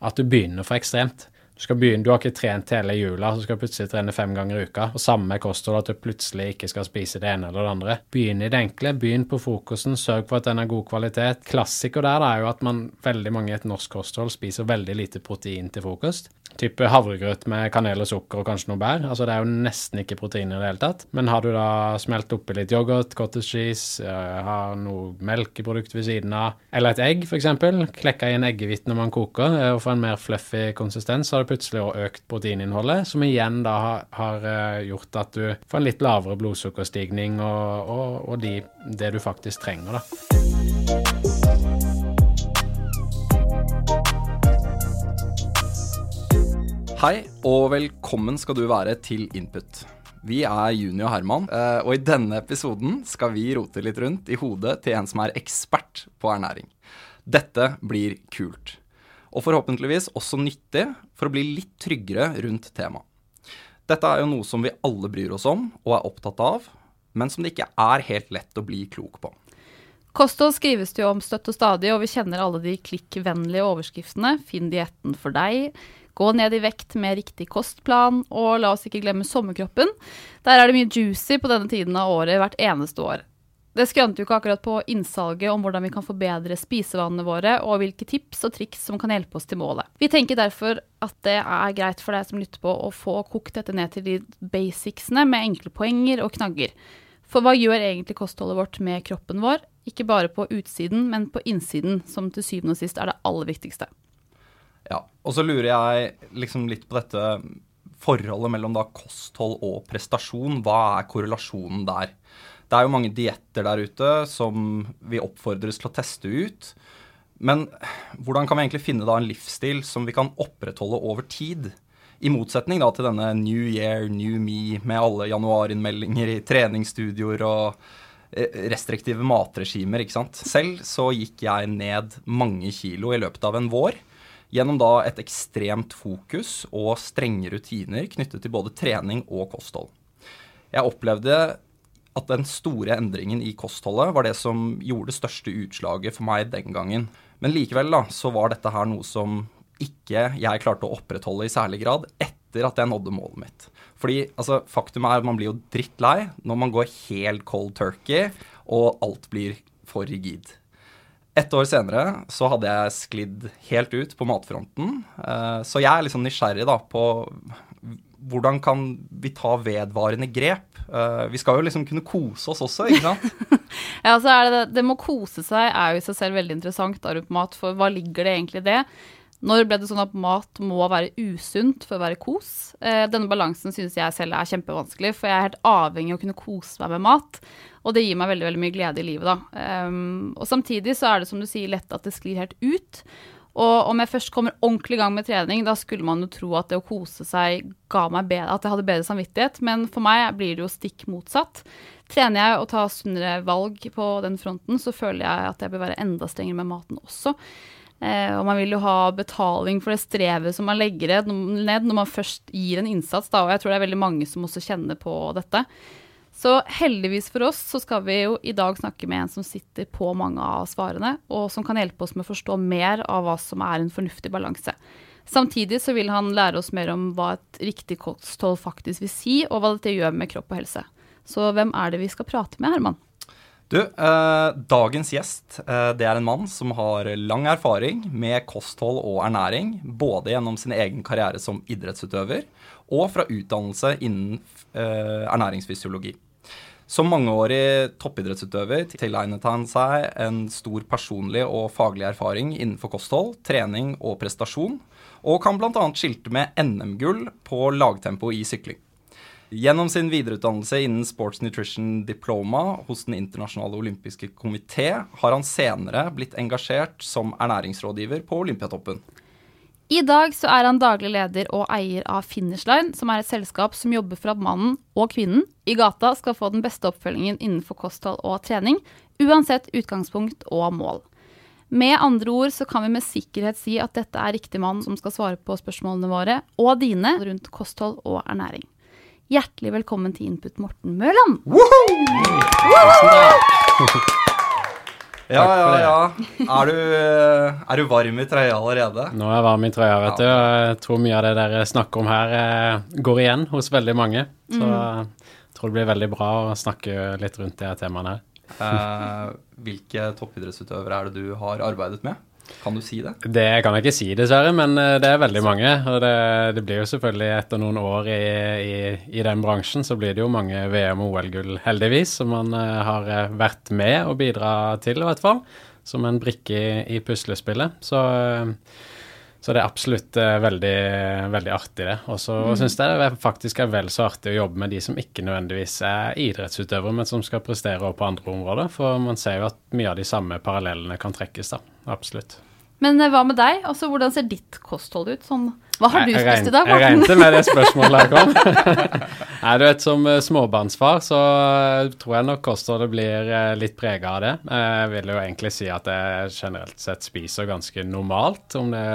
At du begynner for ekstremt. Du, skal begynne, du har ikke trent hele jula, så skal du plutselig trene fem ganger i uka. Og samme kosthold, at du plutselig ikke skal spise det ene eller det andre. Begynn i det enkle, begynn på frokosten, sørg for at den er god kvalitet. Klassiker der er jo at man veldig mange i et norsk kosthold spiser veldig lite protein til frokost type havregrøt med kanel og sukker og kanskje noe bær. Altså Det er jo nesten ikke protein i det hele tatt. Men har du da smelt oppi litt yoghurt, cottage cheese, uh, har noe melkeprodukt ved siden av, eller et egg f.eks., klekka i en eggehvite når man koker uh, og får en mer fluffy konsistens, så har det plutselig også økt proteininnholdet, som igjen da har, har uh, gjort at du får en litt lavere blodsukkerstigning og, og, og de, det du faktisk trenger, da. Hei, og velkommen skal du være til Input. Vi er Juni og Herman, eh, og i denne episoden skal vi rote litt rundt i hodet til en som er ekspert på ernæring. Dette blir kult. Og forhåpentligvis også nyttig for å bli litt tryggere rundt temaet. Dette er jo noe som vi alle bryr oss om og er opptatt av, men som det ikke er helt lett å bli klok på. Kosthold skrives det jo om støtt og stadig, og vi kjenner alle de klikkvennlige overskriftene. Finn dietten for deg. Gå ned i vekt med riktig kostplan, og la oss ikke glemme sommerkroppen. Der er det mye juicy på denne tiden av året hvert eneste år. Det skrønte jo ikke akkurat på innsalget om hvordan vi kan forbedre spisevanene våre, og hvilke tips og triks som kan hjelpe oss til målet. Vi tenker derfor at det er greit for deg som lytter på å få kokt dette ned til de basicsene med enkle poenger og knagger. For hva gjør egentlig kostholdet vårt med kroppen vår? Ikke bare på utsiden, men på innsiden, som til syvende og sist er det aller viktigste. Ja, og så lurer jeg liksom litt på dette forholdet mellom kosthold og prestasjon. Hva er korrelasjonen der? Det er jo mange dietter der ute som vi oppfordres til å teste ut. Men hvordan kan vi egentlig finne da en livsstil som vi kan opprettholde over tid? I motsetning da til denne New Year, New Me med alle januarinnmeldinger i treningsstudioer og eh, restriktive matregimer, ikke sant. Selv så gikk jeg ned mange kilo i løpet av en vår. Gjennom da et ekstremt fokus og strenge rutiner knyttet til både trening og kosthold. Jeg opplevde at den store endringen i kostholdet var det som gjorde det største utslaget for meg den gangen. Men likevel da, så var dette her noe som ikke jeg klarte å opprettholde i særlig grad etter at jeg nådde målet mitt. Fordi altså, faktum er at man blir jo drittlei når man går helt cold turkey og alt blir for rigid. Ett år senere så hadde jeg sklidd helt ut på matfronten. Eh, så jeg er liksom nysgjerrig da på hvordan kan vi ta vedvarende grep? Uh, vi skal jo liksom kunne kose oss også, ikke sant? ja, så er det, det med å kose seg er jo i seg selv veldig interessant, Arup-mat, for hva ligger det egentlig i det? Når ble det sånn at mat må være usunt for å være kos? Eh, denne balansen synes jeg selv er kjempevanskelig, for jeg er helt avhengig av å kunne kose meg med mat. Og det gir meg veldig veldig mye glede i livet, da. Um, og samtidig så er det som du sier lett at det sklir helt ut. Og om jeg først kommer ordentlig i gang med trening, da skulle man jo tro at det å kose seg ga meg bedre, at jeg hadde bedre samvittighet, men for meg blir det jo stikk motsatt. Trener jeg og tar sunnere valg på den fronten, så føler jeg at jeg bør være enda strengere med maten også. Eh, og man vil jo ha betaling for det strevet som man legger ned når man først gir en innsats, da, og jeg tror det er veldig mange som også kjenner på dette. Så heldigvis for oss så skal vi jo i dag snakke med en som sitter på mange av svarene, og som kan hjelpe oss med å forstå mer av hva som er en fornuftig balanse. Samtidig så vil han lære oss mer om hva et riktig kosthold faktisk vil si, og hva dette gjør med kropp og helse. Så hvem er det vi skal prate med, Herman? Du, eh, dagens gjest eh, det er en mann som har lang erfaring med kosthold og ernæring, både gjennom sin egen karriere som idrettsutøver og fra utdannelse innen eh, ernæringsfysiologi. Som mangeårig toppidrettsutøver tilegnet han seg en stor personlig og faglig erfaring innenfor kosthold, trening og prestasjon, og kan bl.a. skilte med NM-gull på lagtempo i sykling. Gjennom sin videreutdannelse innen Sports Nutrition Diploma hos Den internasjonale olympiske komité har han senere blitt engasjert som ernæringsrådgiver på Olympiatoppen. I dag så er han daglig leder og eier av Finish Line, som er et selskap som jobber for at mannen og kvinnen i gata skal få den beste oppfølgingen innenfor kosthold og trening, uansett utgangspunkt og mål. Med andre ord så kan vi med sikkerhet si at dette er riktig mann som skal svare på spørsmålene våre, og dine, rundt kosthold og ernæring. Hjertelig velkommen til Input, Morten Mørland. Ja, ja, ja. Er du, eh, er du varm i trøya allerede? Nå er jeg varm i trøya, vet du. og Jeg tror mye av det dere snakker om her, eh, går igjen hos veldig mange. Så jeg tror det blir veldig bra å snakke litt rundt de temaene her. Eh, hvilke toppidrettsutøvere er det du har arbeidet med? Kan du si det? Det kan jeg ikke si, dessverre, men eh, det er veldig mange. Og det, det blir jo selvfølgelig etter noen år i, i, i den bransjen, så blir det jo mange VM- og OL-gull, heldigvis, som man eh, har eh, vært med og bidra til, i hvert fall. Som en brikke i, i puslespillet. Så, så det er absolutt eh, veldig, veldig artig, det. Og så Mm. syns jeg det faktisk er vel så artig å jobbe med de som ikke nødvendigvis er idrettsutøvere, men som skal prestere også på andre områder. For man ser jo at mye av de samme parallellene kan trekkes, da. Absolutt. Men eh, hva med deg? Altså, Hvordan ser ditt kosthold ut? Sånn, hva har du Jeg- spist i dag, Martin? Jeg regnet med det spørsmålet her kom. Nei, du vet, Som eh, småbarnsfar så eh, tror jeg nok kostholdet blir litt prega av det. Jeg vil jo egentlig si at jeg generelt sett spiser ganske normalt. Om det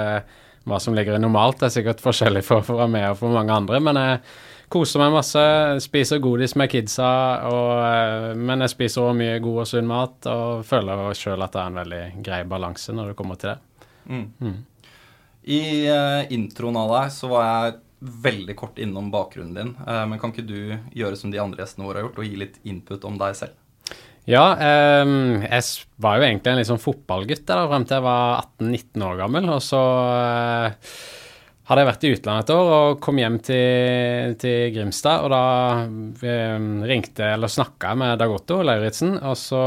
hva som ligger i normalt, er sikkert forskjellig for, for meg og for mange andre. Men jeg koser meg masse, spiser godis med kidsa, og, men jeg spiser også mye god og sunn mat. Og føler sjøl at det er en veldig grei balanse når det kommer til det. I uh, introen av deg så var jeg veldig kort innom bakgrunnen din. Uh, men kan ikke du gjøre som de andre gjestene våre har gjort, og gi litt input om deg selv? Ja, um, jeg var jo egentlig en litt sånn fotballgutt der frem til jeg var 18-19 år gammel. Og så eh, hadde jeg vært i utlandet et år og kom hjem til, til Grimstad. Og da eh, ringte eller snakka jeg med Dag Otto Lauritzen, og, så-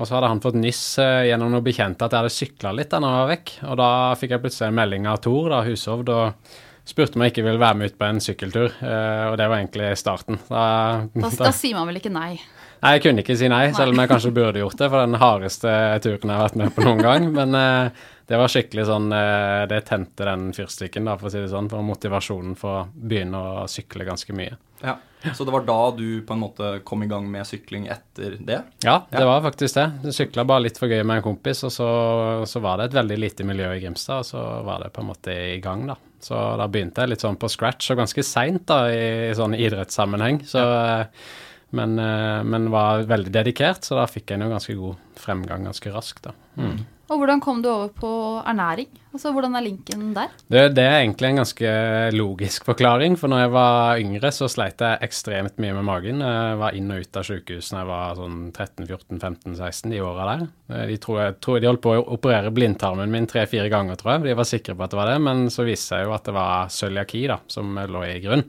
og så hadde han fått nyss eh, gjennom noen bekjente at jeg hadde sykla litt da jeg var vekk. Og da fikk jeg plutselig en melding av Tor, da, Hushovd, og spurte om jeg ikke ville være med ut på en sykkeltur. eh, og det var egentlig starten. Da, Da, da sier man vel ikke nei. Nei, jeg kunne ikke si nei, selv om jeg kanskje burde gjort det, for den hardeste turen jeg har vært med på noen gang. Men eh, det var skikkelig sånn eh, Det tente den fyrstikken, da, for å si det sånn, for motivasjonen for å begynne å sykle ganske mye. Ja. Så det var da du på en måte kom i gang med sykling etter det? Ja, det Ja. var faktisk det. Jeg sykla bare litt for gøy med en kompis, og så, så var det et veldig lite miljø i Grimstad, og så var det på en måte i gang, da. Så da begynte jeg litt sånn på scratch, og ganske seint da, i, i sånn idrettssammenheng. Så, ja. men, eh, men var veldig dedikert, så da fikk jeg jo ganske god fremgang ganske raskt, da. Mm. Og hvordan kom du over på ernæring? Altså, Hvordan er linken der? Det, det er egentlig en ganske logisk forklaring, for når jeg var yngre, så sleit jeg ekstremt mye med magen. Jeg var inn og ut av sykehus når jeg var sånn 13-14-15-16, de åra der. De, tror jeg, tror de holdt på å operere blindtarmen min tre-fire ganger, tror jeg. De var sikre på at det var det, men så viste seg jo at det var cøliaki da, som lå i grunn.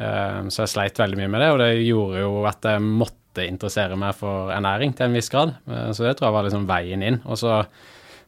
Eh, Så jeg sleit veldig mye med det, og det gjorde jo at jeg måtte interessere meg for ernæring til en viss grad. Eh, Så det tror jeg var liksom veien inn. Og så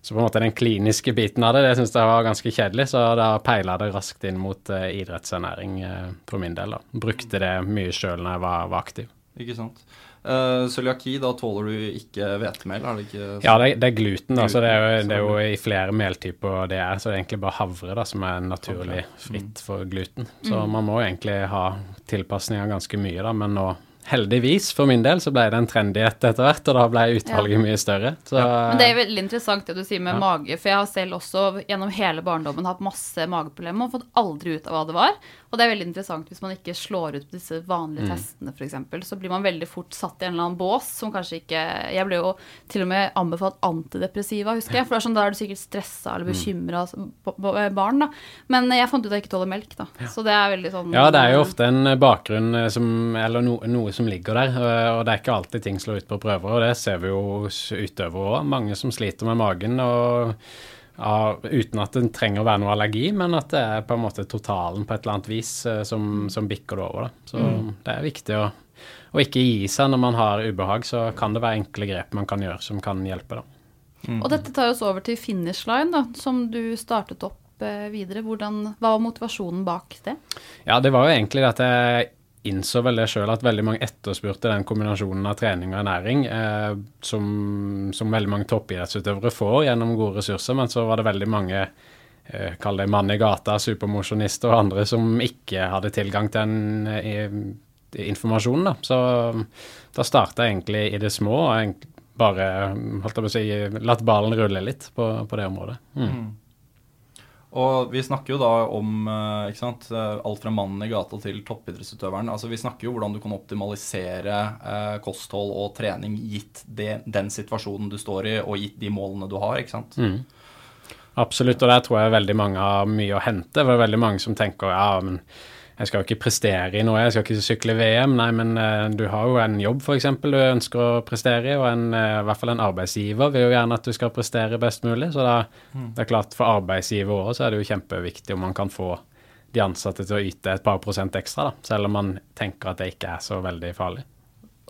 så på en måte den kliniske biten av det, det syns jeg var ganske kjedelig, så da peila det raskt inn mot eh, idrettsernæring eh, for min del. da. Brukte det mye sjøl når jeg var, var aktiv. Ikke sant. Uh, Cøliaki, da tåler du ikke hvetemel, er det ikke sånn? Ja, det, det er gluten, da, så det er, jo, det er jo i flere meltyper det er. Så det er egentlig bare havre da, som er naturlig fritt for gluten. Så man må jo egentlig ha tilpasninger ganske mye, da, men nå heldigvis for min del så ble det en trendighet etter hvert, og da ble utvalget mye større. Så, Men det er veldig interessant det du sier med Ja. mage, for jeg har selv også gjennom hele barndommen hatt masse mageproblemer og fått aldri ut av hva det var. Og det er veldig interessant hvis man ikke slår ut på disse vanlige testene, f.eks. Så blir man veldig fort satt i en eller annen bås som kanskje ikke Jeg ble jo til og med anbefalt antidepressiva, husker jeg. For det er sånn, da er du sikkert stressa eller bekymra barn, da. Men jeg fant ut at jeg ikke tåler melk, da. Så det er veldig sånn Ja, det er jo ofte en bakgrunn eh, som Eller no, noe som ligger der, eh, og det er ikke alltid ting slår ut på prøver, og det ser vi jo utøvere òg. Mange som sliter med magen, og ja, uten at det trenger å være noe allergi, men at det er på en måte totalen på et eller annet vis eh, som, som bikker det over. Da. Så det er viktig å, å ikke gi seg når man har ubehag, så kan det være enkle grep man kan gjøre som kan hjelpe, da. Og dette tar oss over til Finish Line, da, som du startet opp eh, videre. Hvordan, hva var motivasjonen bak det? Ja, det var jo egentlig at jeg innså vel det sjøl at veldig mange etterspurte den kombinasjonen av trening og ernæring eh, som, som, veldig mange toppidrettsutøvere får gjennom gode ressurser, men så var det veldig mange eh, kall det mann i gata, supermosjonister og andre som ikke hadde tilgang til den eh, informasjonen. Da. Så da starta jeg egentlig i det små og bare holdt jeg på å si, latt ballen rulle litt på, på det området. Mm. Og vi snakker jo da om eh, sant, eh, alt fra mannen i gata til toppidrettsutøveren. Altså Vi snakker jo hvordan du kan optimalisere eh, kosthold og trening gitt det, den situasjonen du står i, og gitt de målene du har. ikke sant? Mm. Absolutt, og der tror jeg veldig mange har mye å hente. For det er veldig mange som tenker ja, men jeg skal jo ikke prestere i noe, jeg skal ikke sykle VM. Nei, men uh, du har jo en jobb f.eks. du ønsker å prestere i, og en, uh, i hvert fall en arbeidsgiver vil jo gjerne at du skal prestere best mulig. Så da, mm. det er klart for arbeidsgiver òg så er det jo kjempeviktig om man kan få de ansatte til å yte et par prosent ekstra, da, selv om man tenker at det ikke er så veldig farlig.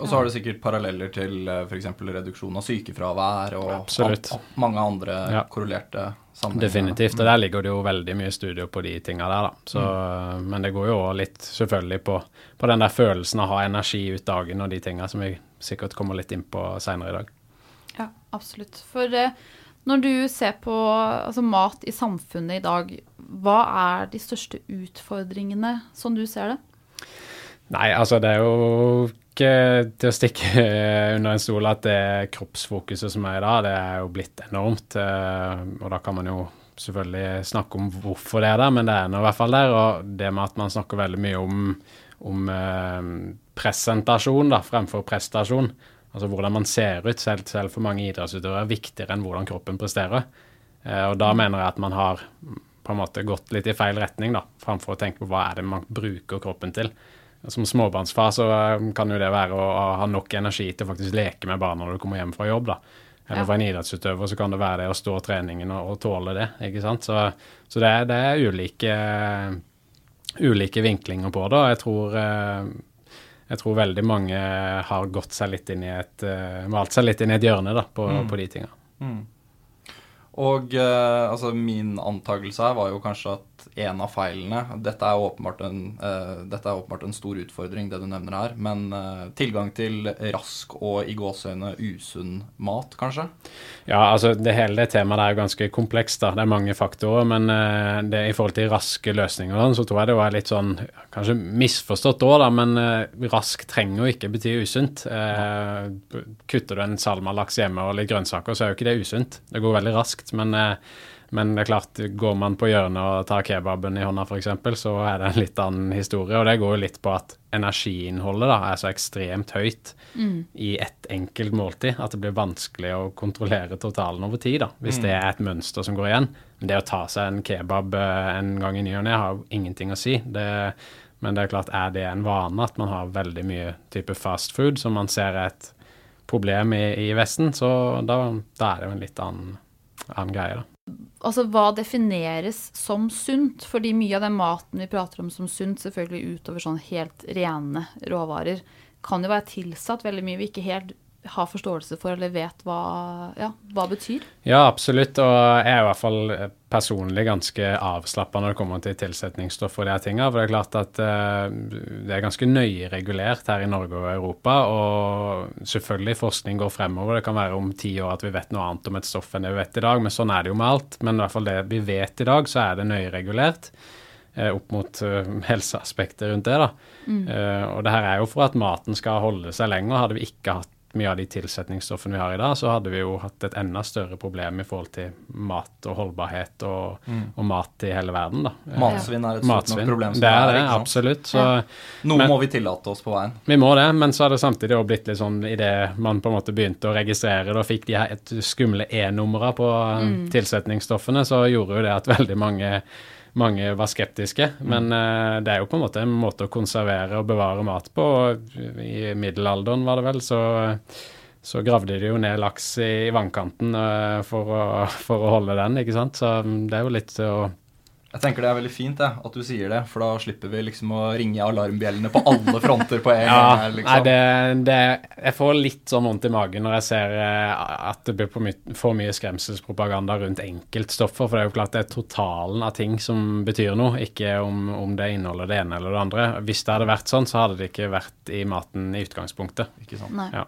Og så har du sikkert paralleller til eh, f.eks. reduksjon av sykefravær og Absolutt. mange andre ja. korrelerte sammenhenger. Definitivt, og der ligger det jo veldig mye studier på de tinga der, da. Så, mm. Men det går jo litt selvfølgelig på, på, den der følelsen av å ha energi ut dagen og de tinga som vi sikkert kommer litt inn på seinere i dag. Ja, absolutt. For eh, når du ser på altså, mat i samfunnet i dag, hva er de største utfordringene som du ser det? Nei, altså det er jo ikke til å stikke under en stol at det kroppsfokuset som er i dag, det er jo blitt enormt. Eh, og da kan man jo selvfølgelig snakke om hvorfor det er der, men det er nå i hvert fall der. Og det med at man snakker veldig mye om, om eh, presentasjon da, fremfor prestasjon. Altså hvordan man ser ut, selv, selv for mange idrettsutøvere, er viktigere enn hvordan kroppen presterer. Eh, og da mener jeg at man har på en måte gått litt i feil retning, da, framfor å tenke på hva er det man bruker kroppen til. Som småbarnsfar så um, kan jo det være å, ha nok energi til å faktisk leke med barna når du kommer hjem fra jobb. da. Eller for en idrettsutøver så kan det være det å stå treningen og, og tåle det. ikke sant? Så, så det, er, det, er ulike, ulike vinklinger på det. og jeg tror, uh, jeg tror veldig mange har gått seg litt inn i et, malt seg litt inn i et hjørne da, på, mm. på de tinga. Mm. Og altså min antakelse her var jo kanskje at en av feilene Dette er åpenbart en, uh, er åpenbart en stor utfordring, det du nevner her. Men uh, tilgang til rask og i gåseøyne usunn mat, kanskje? Ja, altså det hele temaet er jo ganske komplekst. da, Det er mange faktorer. Men uh, det, i forhold til raske løsninger sånn, så tror jeg det er litt sånn kanskje misforstått òg, da. Men rask trenger jo ikke bety usunt. kutter du en salmalaks hjemme og litt grønnsaker, så er jo ikke det usunt. Det går veldig raskt. men men det er klart, går man på hjørnet og tar kebaben i hånda f.eks., så er det en litt annen historie. Og det går jo litt på at energiinnholdet da, er så ekstremt høyt mm. i ett enkelt måltid at det blir vanskelig å kontrollere totalen over tid, da, hvis mm. det er et mønster som går igjen. Men det å ta seg en kebab eh, en gang i ny og ne har jo ingenting å si. Det, men det er klart, er det en vane at man har veldig mye type fast food som man ser er et problem i, i Vesten, så da, da er det jo en litt annen, annen greie, da altså, hva defineres som sunt? Fordi mye av den maten vi prater om som sunt, selvfølgelig utover sånn helt rene råvarer, kan jo være tilsatt veldig mye vi ikke helt har forståelse for eller vet hva, ja, hva betyr. Ja, absolutt. Og jeg er i hvert fall personlig ganske avslappa når det kommer til tilsetningsstoff og de her tinga. For det er klart at uh, det er ganske nøye regulert her i Norge og Europa. Og selvfølgelig, forskning går fremover. Det kan være om ti år at vi vet noe annet om et stoff enn det vi vet i dag, men sånn er det jo med alt. Men i hvert fall det vi vet i dag, så er det nøye regulert. Uh, opp mot helseaspektet helseaspekter rundt det. da. Mm. og det her er jo for at maten skal holde seg lenger. Hadde vi ikke hatt mye av de tilsetningsstoffene vi har i dag, så hadde vi jo hatt et enda større problem i forhold til mat og holdbarhet og, mm. og mat i hele verden. da. Matsvinn er et stort nok problem. Som det er det, absolutt. Så, ja. Noe men, må vi tillate oss på veien. Vi må det, men så har det samtidig også blitt litt sånn idet man på en måte begynte å registrere det og fikk de her skumle E-numrene på mm. tilsetningsstoffene, så gjorde jo det at veldig mange mange var skeptiske. Mm. Men uh, det er jo på en måte en måte å konservere og bevare mat på. I middelalderen, var det vel, så, så gravde de jo ned laks i vannkanten uh, for, å, for, å, holde den, ikke sant. Så um, det er jo litt å Jeg tenker det er veldig fint det, at du sier det, for da slipper vi liksom å ringe alarmbjellene på alle fronter på en Ja, gang. her, nei, liksom. det, det, jeg får litt sånn vondt i magen når jeg ser eh, at det blir for mye, for mye skremselspropaganda rundt enkeltstoffer. For det er jo klart det er totalen av ting som betyr noe, ikke om, om det inneholder det ene eller det andre. Hvis det hadde vært sånn, så hadde det ikke vært i maten i utgangspunktet. Ikke sant? Nei. Ja.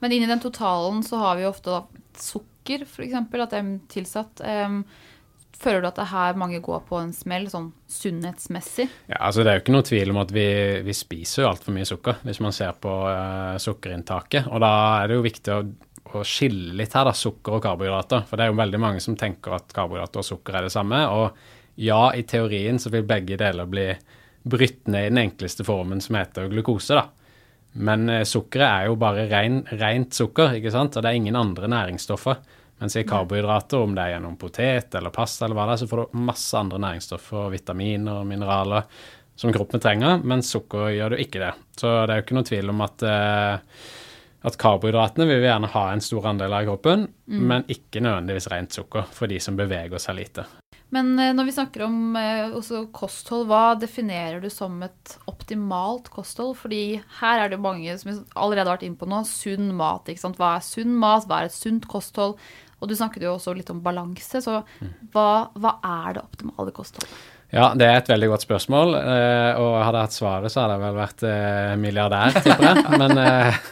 Men inni den totalen så har vi ofte da sukker, f.eks. At det er tilsatt. Em, føler du at det er her mange går på en smell, sånn sunnhetsmessig? Ja, altså Det er jo ikke noe tvil om at vi, vi spiser jo altfor mye sukker, hvis man ser på uh, sukkerinntaket. Og da er det jo viktig å, å skille litt her, da, sukker og karbohydrater. For det er jo veldig mange som tenker at karbohydrater og sukker er det samme. Og ja, i teorien så vil begge deler bli brytt ned i den enkleste formen som heter glukose, da. Men uh, sukkeret er jo bare ren, rent sukker, ikke sant? og det er ingen andre næringsstoffer. Mens i karbohydrater, om det er gjennom potet eller pasta eller hva det er, så får du masse andre næringsstoffer, vitaminer og mineraler som kroppen trenger, mens sukker gjør du ikke det. Så det er jo ikke noen tvil om at, eh, at karbohydratene vil vi gjerne ha en stor andel av i kroppen, men ikke nødvendigvis rent sukker for de som beveger seg lite. Men eh, når vi snakker om eh, kosthold, hva definerer du som et optimalt kosthold? Fordi her er det mange som allerede har vært inne på nå, sunn mat. ikke sant? Hva er sunn mat, hva er et sunt kosthold? Og du snakket jo også litt om balanse, så hva, hva er det optimale kostholdet? Ja, det er et veldig godt spørsmål, eh, og hadde jeg hatt svaret, så hadde jeg vel vært eh, milliardær, tipper jeg. Men, eh,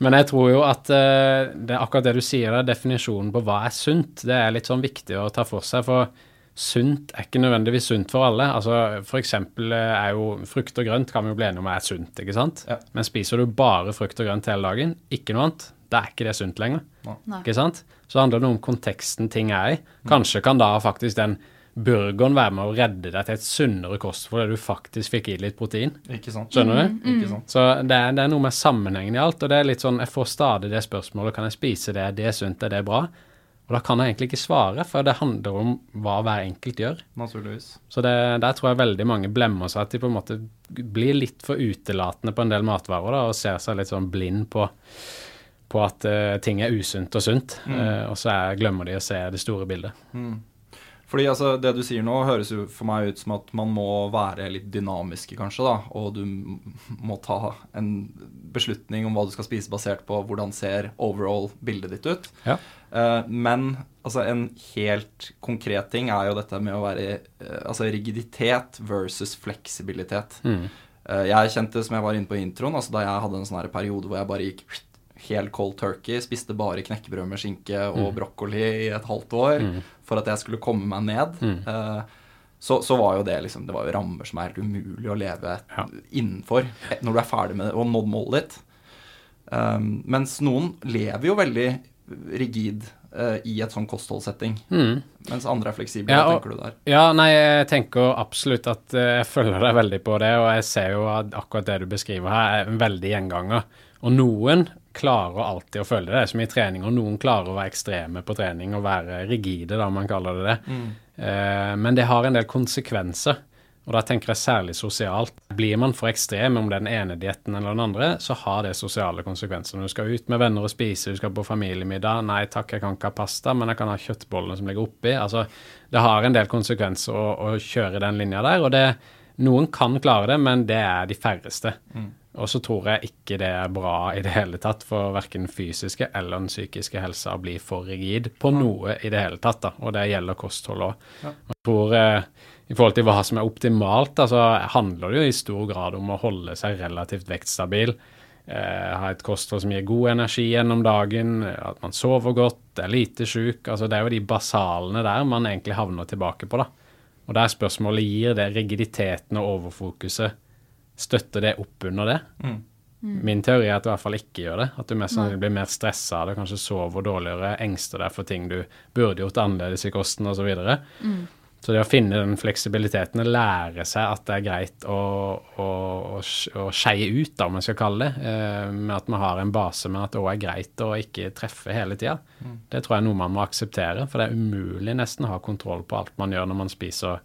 men jeg tror jo at eh, det er akkurat det du sier, der, definisjonen på hva er sunt, det er litt sånn viktig å ta for seg. For sunt er ikke nødvendigvis sunt for alle. Altså eh, er jo frukt og grønt kan vi jo bli enige om er sunt, ikke sant? Ja. Men spiser du bare frukt og grønt hele dagen, ikke noe annet, da er ikke det sunt lenger. Nei. Ikke sant? Så handler det om konteksten ting er i. Kanskje kan da faktisk den burgeren være med å redde deg til et sunnere kost fordi du faktisk fikk i litt protein. Ikke sant? Skjønner du? Ikke sant? Så det er, det er noe med sammenhengen i alt. Og det er litt sånn, jeg får stadig det spørsmålet kan jeg spise det, det er det sunt, er det bra? Og da kan jeg egentlig ikke svare, for det handler om hva hver enkelt gjør. Naturligvis. Så det, der tror jeg veldig mange blemmer seg at de på en måte blir litt for utelatende på en del matvarer da, og ser seg litt sånn blind på, på at uh, ting er usunt og sunt. Eh, og så er, glemmer de å se det store bildet. Fordi altså, Det du sier nå, høres jo for meg ut som at man må være litt dynamiske, kanskje. da, Og du må ta en beslutning om hva du skal spise basert på hvordan ser overall-bildet ditt ut. Ja. Uh, men altså, en helt konkret ting er jo dette med å være altså rigiditet versus fleksibilitet. Eh, jeg kjente, som jeg var inne på i introen, altså da jeg hadde en sånn periode hvor jeg bare gikk helt cold turkey, spiste bare knekkebrød med skinke og brokkoli i et halvt år for at jeg skulle komme meg ned, eh, så, så var jo det liksom Det var jo rammer som er helt umulig å leve Ja. innenfor eh, når du er ferdig med det og nådd målet ditt. Um, mens noen lever jo veldig rigid i et sånn kostholdssetting, mens andre er fleksible. Ja, Hva tenker du der? Ja, nei, jeg tenker absolutt at eh, jeg følger deg veldig på det, og jeg ser jo at akkurat det du beskriver her, er en veldig gjenganger. Og noen klarer alltid å følge det, som i trening, og noen klarer å være ekstreme på trening og være rigide, da man kaller det det. Eh, men det har en del konsekvenser, og da tenker jeg særlig sosialt. Blir man for ekstrem, om den ene dietten eller den andre, så har det sosiale konsekvenser. Når du skal ut med venner og spise, du skal på familiemiddag, nei takk, jeg kan ikke ha pasta, men jeg kan ha kjøttbollene som ligger oppi. Altså, det har en del konsekvenser å, å kjøre den linja der, og det, noen kan klare det, men det er de færreste. Og så tror jeg ikke det er bra i det hele tatt for verken fysiske eller den psykiske helsa å bli for rigid på noe i det hele tatt, da. Og det gjelder kosthold òg. Jeg tror eh, i forhold til hva som er optimalt, så så handler det jo i stor grad om å holde seg relativt vektstabil. Eh, ha et kosthold som gir god energi gjennom dagen, at man sover godt, er lite sjuk. Altså, det er jo de basalene der man egentlig havner tilbake på, da. Og der spørsmålet gir det rigiditeten og overfokuset Støtter det opp under det? Min teori er at du i hvert fall ikke gjør det. At du mest sannsynlig blir mer stressa av det, kanskje sover dårligere, engster deg for ting du burde gjort annerledes i kosten osv. Så, videre. Så det å finne den fleksibiliteten og lære seg at det er greit å, å, å, å skeie ut, da, om man skal kalle det, eh, med at man har en base, men at det òg er greit å ikke treffe hele tida, det tror jeg er noe man må akseptere. For det er umulig nesten å ha kontroll på alt man gjør når man spiser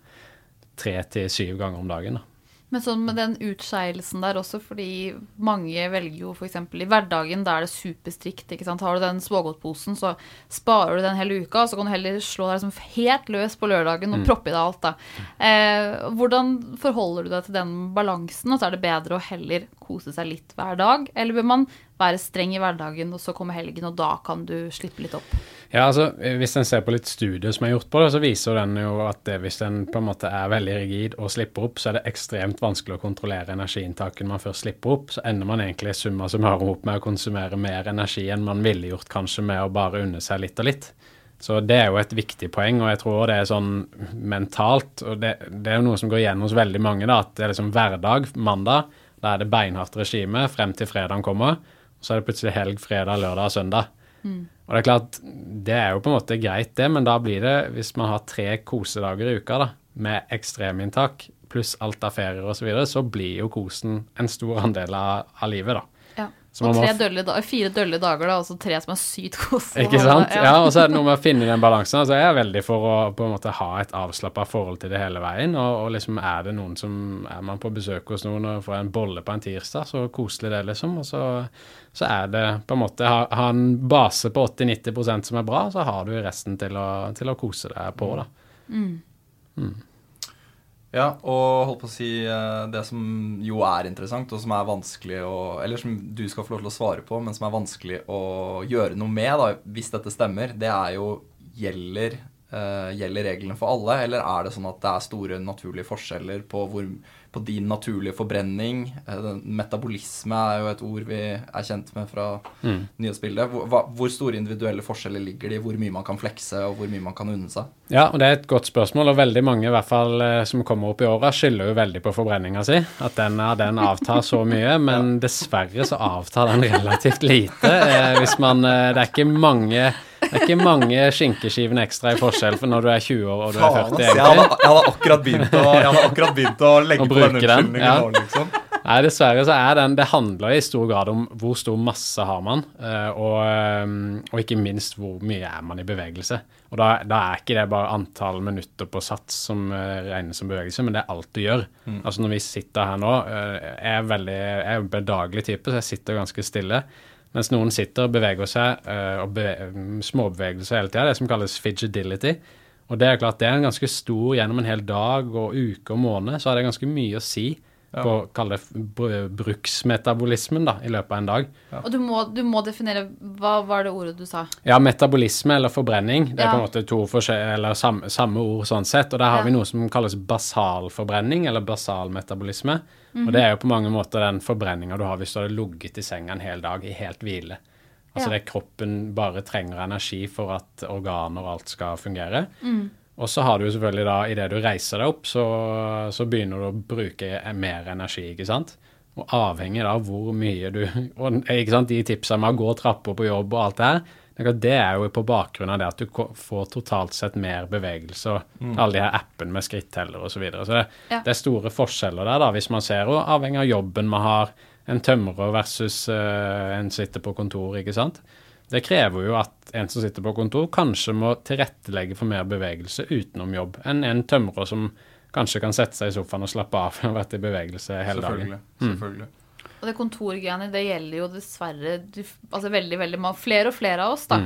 tre til syv ganger om dagen. da. Men sånn med den utskeielsen der også, fordi mange velger jo f.eks. i hverdagen, da er det superstrikt. ikke sant? Har du den smågodtposen, så sparer du den hele uka, så kan du heller slå deg liksom helt løs på lørdagen og proppe i deg alt. da. Eh, hvordan forholder du deg til den balansen? Og så er det bedre å heller kose seg litt hver dag, eller bør man være streng i hverdagen, og så kommer helgen, og da kan du slippe litt opp? Ja, altså Hvis en ser på litt studier som er gjort på det, så viser den jo at det, hvis en på en måte er veldig rigid og slipper opp, så er det ekstremt vanskelig å kontrollere energiinntaket man først slipper opp. Så ender man egentlig summa summarum opp med å konsumere mer energi enn man ville gjort kanskje med å bare unne seg litt og litt. Så det er jo et viktig poeng, og jeg tror det er sånn mentalt. Og det, det er jo noe som går igjen hos veldig mange, da, at det er liksom hverdag, mandag. Da er det beinhardt regime frem til fredagen kommer. Så er det plutselig helg, fredag, lørdag og søndag. Og det er klart, det er jo på en måte greit, det, men da blir det, hvis man har tre kosedager i uka da, med ekstreminntak pluss alt av ferier osv., så, videre, så blir jo kosen en stor andel av, av livet, da. Ja. Og må tre dølle, fire dølle dager, da, og så tre som er sykt koselig. Ikke sant? Ja, og så er det noe med å finne den balansen. Altså, jeg er veldig for å på en måte ha et avslappa forhold til det hele veien. Og, og liksom er det noen som Er man på besøk hos noen og får en bolle på en tirsdag, så koselig det, liksom. Og så, så er det på en måte Ha, ha en base på 80-90% som er bra, så har du resten til å, til å kose deg på, da. Ja, og holdt på å si eh, det som jo er interessant, og som er vanskelig å Eller som du skal få lov til å svare på, men som er vanskelig å gjøre noe med, da, hvis dette stemmer, det er jo Gjelder, gjelder reglene for alle, eller er det sånn at det er store naturlige forskjeller på, hvor, på din naturlige forbrenning? Eh, metabolisme er jo et ord vi er kjent med fra nyhetsbildet. Hvor, hvor store individuelle forskjeller ligger det i hvor mye man kan flekse, og hvor mye man kan unne seg? Ja, og det er et godt spørsmål, og veldig mange i hvert fall eh, som kommer opp i åra, skylder jo veldig på forbrenninga si. At den, den avtar så mye, men dessverre så avtar den relativt lite. Eh, hvis man eh, Det er ikke mange det er ikke mange skinkeskivene ekstra i forskjell for når du er 20 år og du er 40, Jeg hadde, jeg hadde akkurat begynt å, hadde akkurat begynt å legge på den unnskyldningen ja. nå, liksom. Nei, dessverre så er den Det handler i stor grad om hvor stor masse har man, eh, og, eh, og ikke minst hvor mye er man i bevegelse. Og da, da er ikke det bare antall minutter på sats som eh, regnes som bevegelse, men det er alt du gjør. Altså når vi sitter her nå, eh, jeg er veldig jeg er en bedagelig type, så jeg sitter ganske stille. Mens noen sitter og beveger seg, eh, og beve småbevegelser hele tida, det som kalles fidgetility. Og det er klart det er en ganske stor gjennom en hel dag og uke og måned, så har det ganske mye å si på å kalle det br- bruksmetabolismen da, i løpet av en dag. Og du må, du må definere Hva var det ordet du sa? Ja, metabolisme eller forbrenning, det er på en måte to eller samme, samme ord sånn sett. Og der har Ja. vi noe som kalles basalforbrenning, eller basalmetabolisme. Mhm. Og det er jo på mange måter den forbrenninga du har hvis du hadde ligget i senga en hel dag i helt hvile. Altså Ja. det kroppen bare trenger energi for at organer og alt skal fungere. Mm. Og så har du jo selvfølgelig da, idet du reiser deg opp, så, så begynner du å bruke mer energi, ikke sant. Og avhengig av hvor mye du Og ikke sant, de tipsene med å gå trapper på jobb og alt det her, det er jo på bakgrunn av det at du får totalt sett mer bevegelse og alle de her appene med skritteller osv. Så, videre. så det, Ja. det er store forskjeller der, da, hvis man ser, og avhengig av jobben man har. En tømrer versus uh, en sitter på kontor, ikke sant. Det krever jo at en som sitter på kontor, kanskje må tilrettelegge for mer bevegelse utenom jobb enn en tømrer som kanskje kan sette seg i sofaen og slappe av og vært i bevegelse hele dagen. Selvfølgelig. selvfølgelig. Og det kontorgreiene, det gjelder jo dessverre du, altså veldig, veldig mange, flere og flere av oss, da.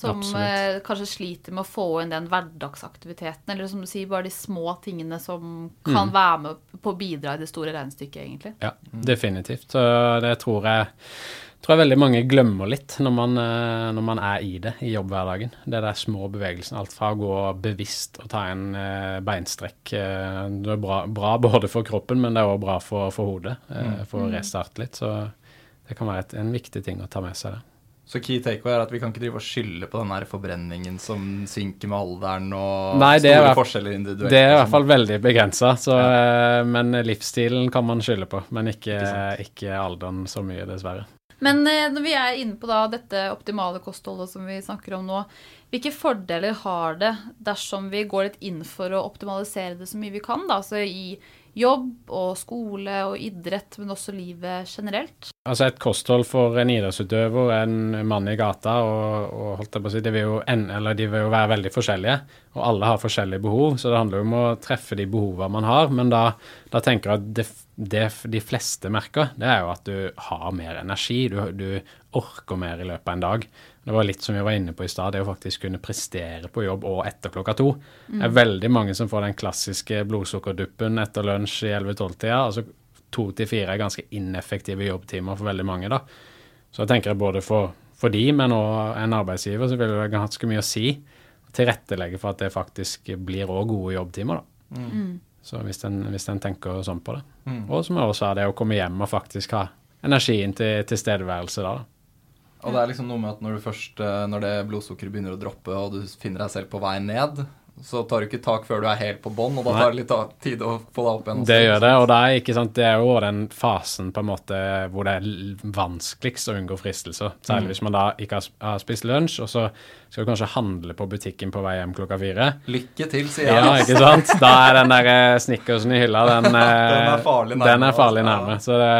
som eh, kanskje sliter med å få inn den hverdagsaktiviteten, eller som du sier, bare de små tingene som kan være med på å bidra i det store regnestykket, egentlig. Ja, definitivt. Så det tror jeg, tror jeg veldig mange glemmer litt når man, eh, når man er i det i jobbhverdagen. Det der små bevegelsene. Alt fra å gå bevisst og ta en eh, beinstrekk. eh, Det er bra, bra både for kroppen, men det er òg bra for, for hodet. eh, For å restarte litt. Så det kan være et, en viktig ting å ta med seg. det. Så key takeaway er at vi kan ikke drive og skylde på den her forbrenningen som synker med alderen, og Nei, er store hvert- forskjeller individuelt. Det er i hvert sånn. fall veldig begrensa. Men livsstilen kan man skylde på. Men ikke, Ikke ikke alderen så mye, dessverre. Men eh, når vi er inne på da dette optimale kostholdet som vi snakker om nå, hvilke fordeler har det dersom vi går litt inn for å optimalisere det så mye vi kan? da, altså I jobb og skole og idrett, men også livet generelt? Altså et kosthold for en idrettsutøver, en mann i gata, og, og holdt jeg på å si, de vil, en, de vil jo være veldig forskjellige. Og alle har forskjellige behov, så det handler jo om å treffe de behovene man har. Men da, da tenker jeg at det, det, de fleste merker, det er jo at du har mer energi. Du, du, orker mer i løpet av en dag. Det var litt som vi var inne på i stad, det å faktisk kunne prestere på jobb og etter klokka to. Det er veldig mange som får den klassiske blodsukkerduppen etter lunsj i 11-12-tida. altså to til fire er ganske ineffektive jobbtimer for veldig mange. da. Så jeg tenker både for, for de, men òg en arbeidsgiver, så vil det ganske mye å si. Tilrettelegge for at det faktisk blir òg gode jobbtimer. da. Mm. Så hvis en, hvis en, tenker sånn på det. Mm. Og som jeg også sa, det å komme hjem og faktisk ha energien til tilstedeværelse da. da. Og det er liksom noe med at når, du først, eh, når det blodsukkeret begynner å droppe, og du finner deg selv på vei ned, så tar du ikke tak før du er helt på bånn, og da tar det litt tid å få deg opp igjen. Det gjør det, og det er, ikke sant, det er jo den fasen på en måte hvor det er vanskeligst å unngå fristelser. Særlig mm. hvis man da ikke har spist lunsj, og så skal du kanskje handle på butikken på vei hjem klokka fire. Lykke til, sier jeg. Ja, ikke sant. Da er den der eh, snickersen i hylla, den, den er eh, farlig nærme. Den er farlig nærme. Så det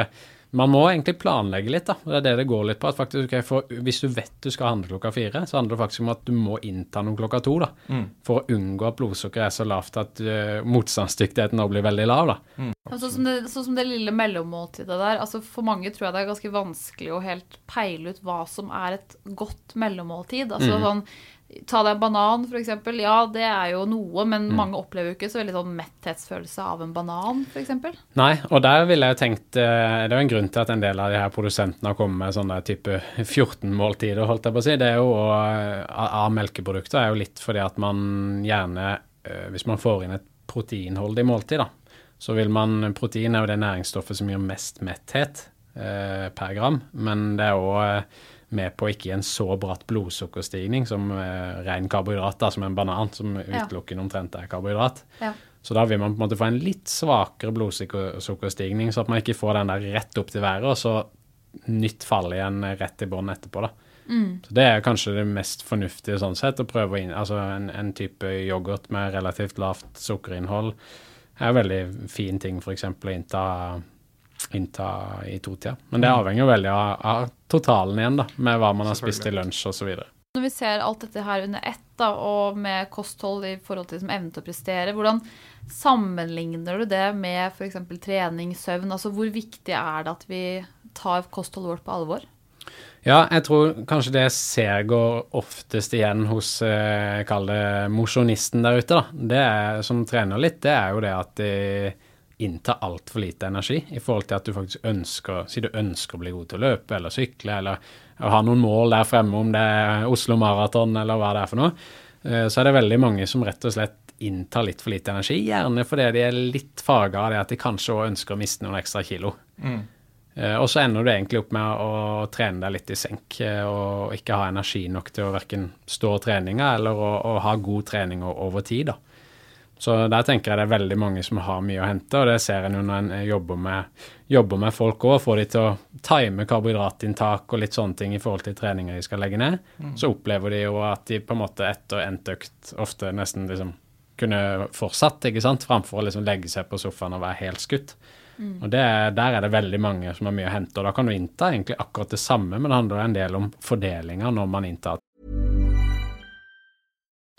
man må egentlig planlegge litt, da. Det er det det går litt på. at faktisk, okay, for, Hvis du vet du skal handle klokka fire, så handler det faktisk om at du må innta noe klokka to. da, mm. For å unngå at blodsukkeret er så lavt at uh, motstandsdyktigheten nå blir veldig lav. da. Mm. Sånn som, så som det lille mellommåltidet der. altså For mange tror jeg det er ganske vanskelig å helt peile ut hva som er et godt mellommåltid. altså mm. sånn Ta deg en banan, f.eks. Ja, det er jo noe, men mm. mange opplever jo ikke så veldig sånn metthetsfølelse av en banan, f.eks. Nei, og der ville jeg tenkt eh, Det er jo en grunn til at en del av de her produsentene har kommet med sånne type 14-måltider, holdt jeg på å si. Det er jo eh, Av melkeprodukter er jo litt fordi at man gjerne, eh, hvis man får inn et proteinholdig måltid, da, så vil man Protein er jo det næringsstoffet som gir mest metthet eh, per gram, men det er òg med på ikke en så bratt blodsukkerstigning som eh, ren karbohydrat, da, som en banan, som utelukkende omtrent er karbohydrat. Ja. Så da vil man på en måte få en litt svakere blodsukkerstigning, så at man ikke får den der rett opp til været, og så nytt fall igjen rett i bånn etterpå. da. Mm. Så Det er kanskje det mest fornuftige sånn sett, å prøve inn, altså en, en type yoghurt med relativt lavt sukkerinnhold er en veldig fin ting f.eks. å innta innta i totida. Men det mm. avhenger jo veldig av, av, totalen igjen, da, med hva man har spist i lunsj osv. Når vi ser alt dette her under ett, da, og med kosthold i forhold til liksom, evne til å prestere, hvordan sammenligner du det med f.eks. trening, søvn? Altså hvor viktig er det at vi tar kostholdet vårt på alvor? Ja, jeg tror kanskje det jeg ser går oftest igjen hos eh, kall det mosjonisten der ute, da. Det er, som trener litt, det er jo det at de innta altfor lite energi i forhold til at du faktisk ønsker Si du ønsker å bli god til å løpe eller sykle eller ha noen mål der fremme, om det er Oslo Maraton eller hva det er for noe, eh, så er det veldig mange som rett og slett inntar litt for lite energi. Gjerne fordi de er litt farga av det at de kanskje òg ønsker å miste noen ekstra kilo. Mm. Eh, og så ender du egentlig opp med å trene deg litt i senk eh, og ikke ha energi nok til å verken stå treninga eller å, å ha god trening over tid. da. Så der tenker jeg det er veldig mange som har mye å hente, og det ser en jo når en jobber med, jobber med folk òg. Får de til å time karbohydratinntak og litt sånne ting i forhold til treninger de skal legge ned. Mm. Så opplever de jo at de på en måte etter endt økt ofte nesten liksom kunne fortsatt, ikke sant, framfor å liksom legge seg på sofaen og være helt skutt. Mm. Og det, Der er det veldig mange som har mye å hente. og Da kan du innta egentlig akkurat det samme, men det handler en del om fordelinga når man inntar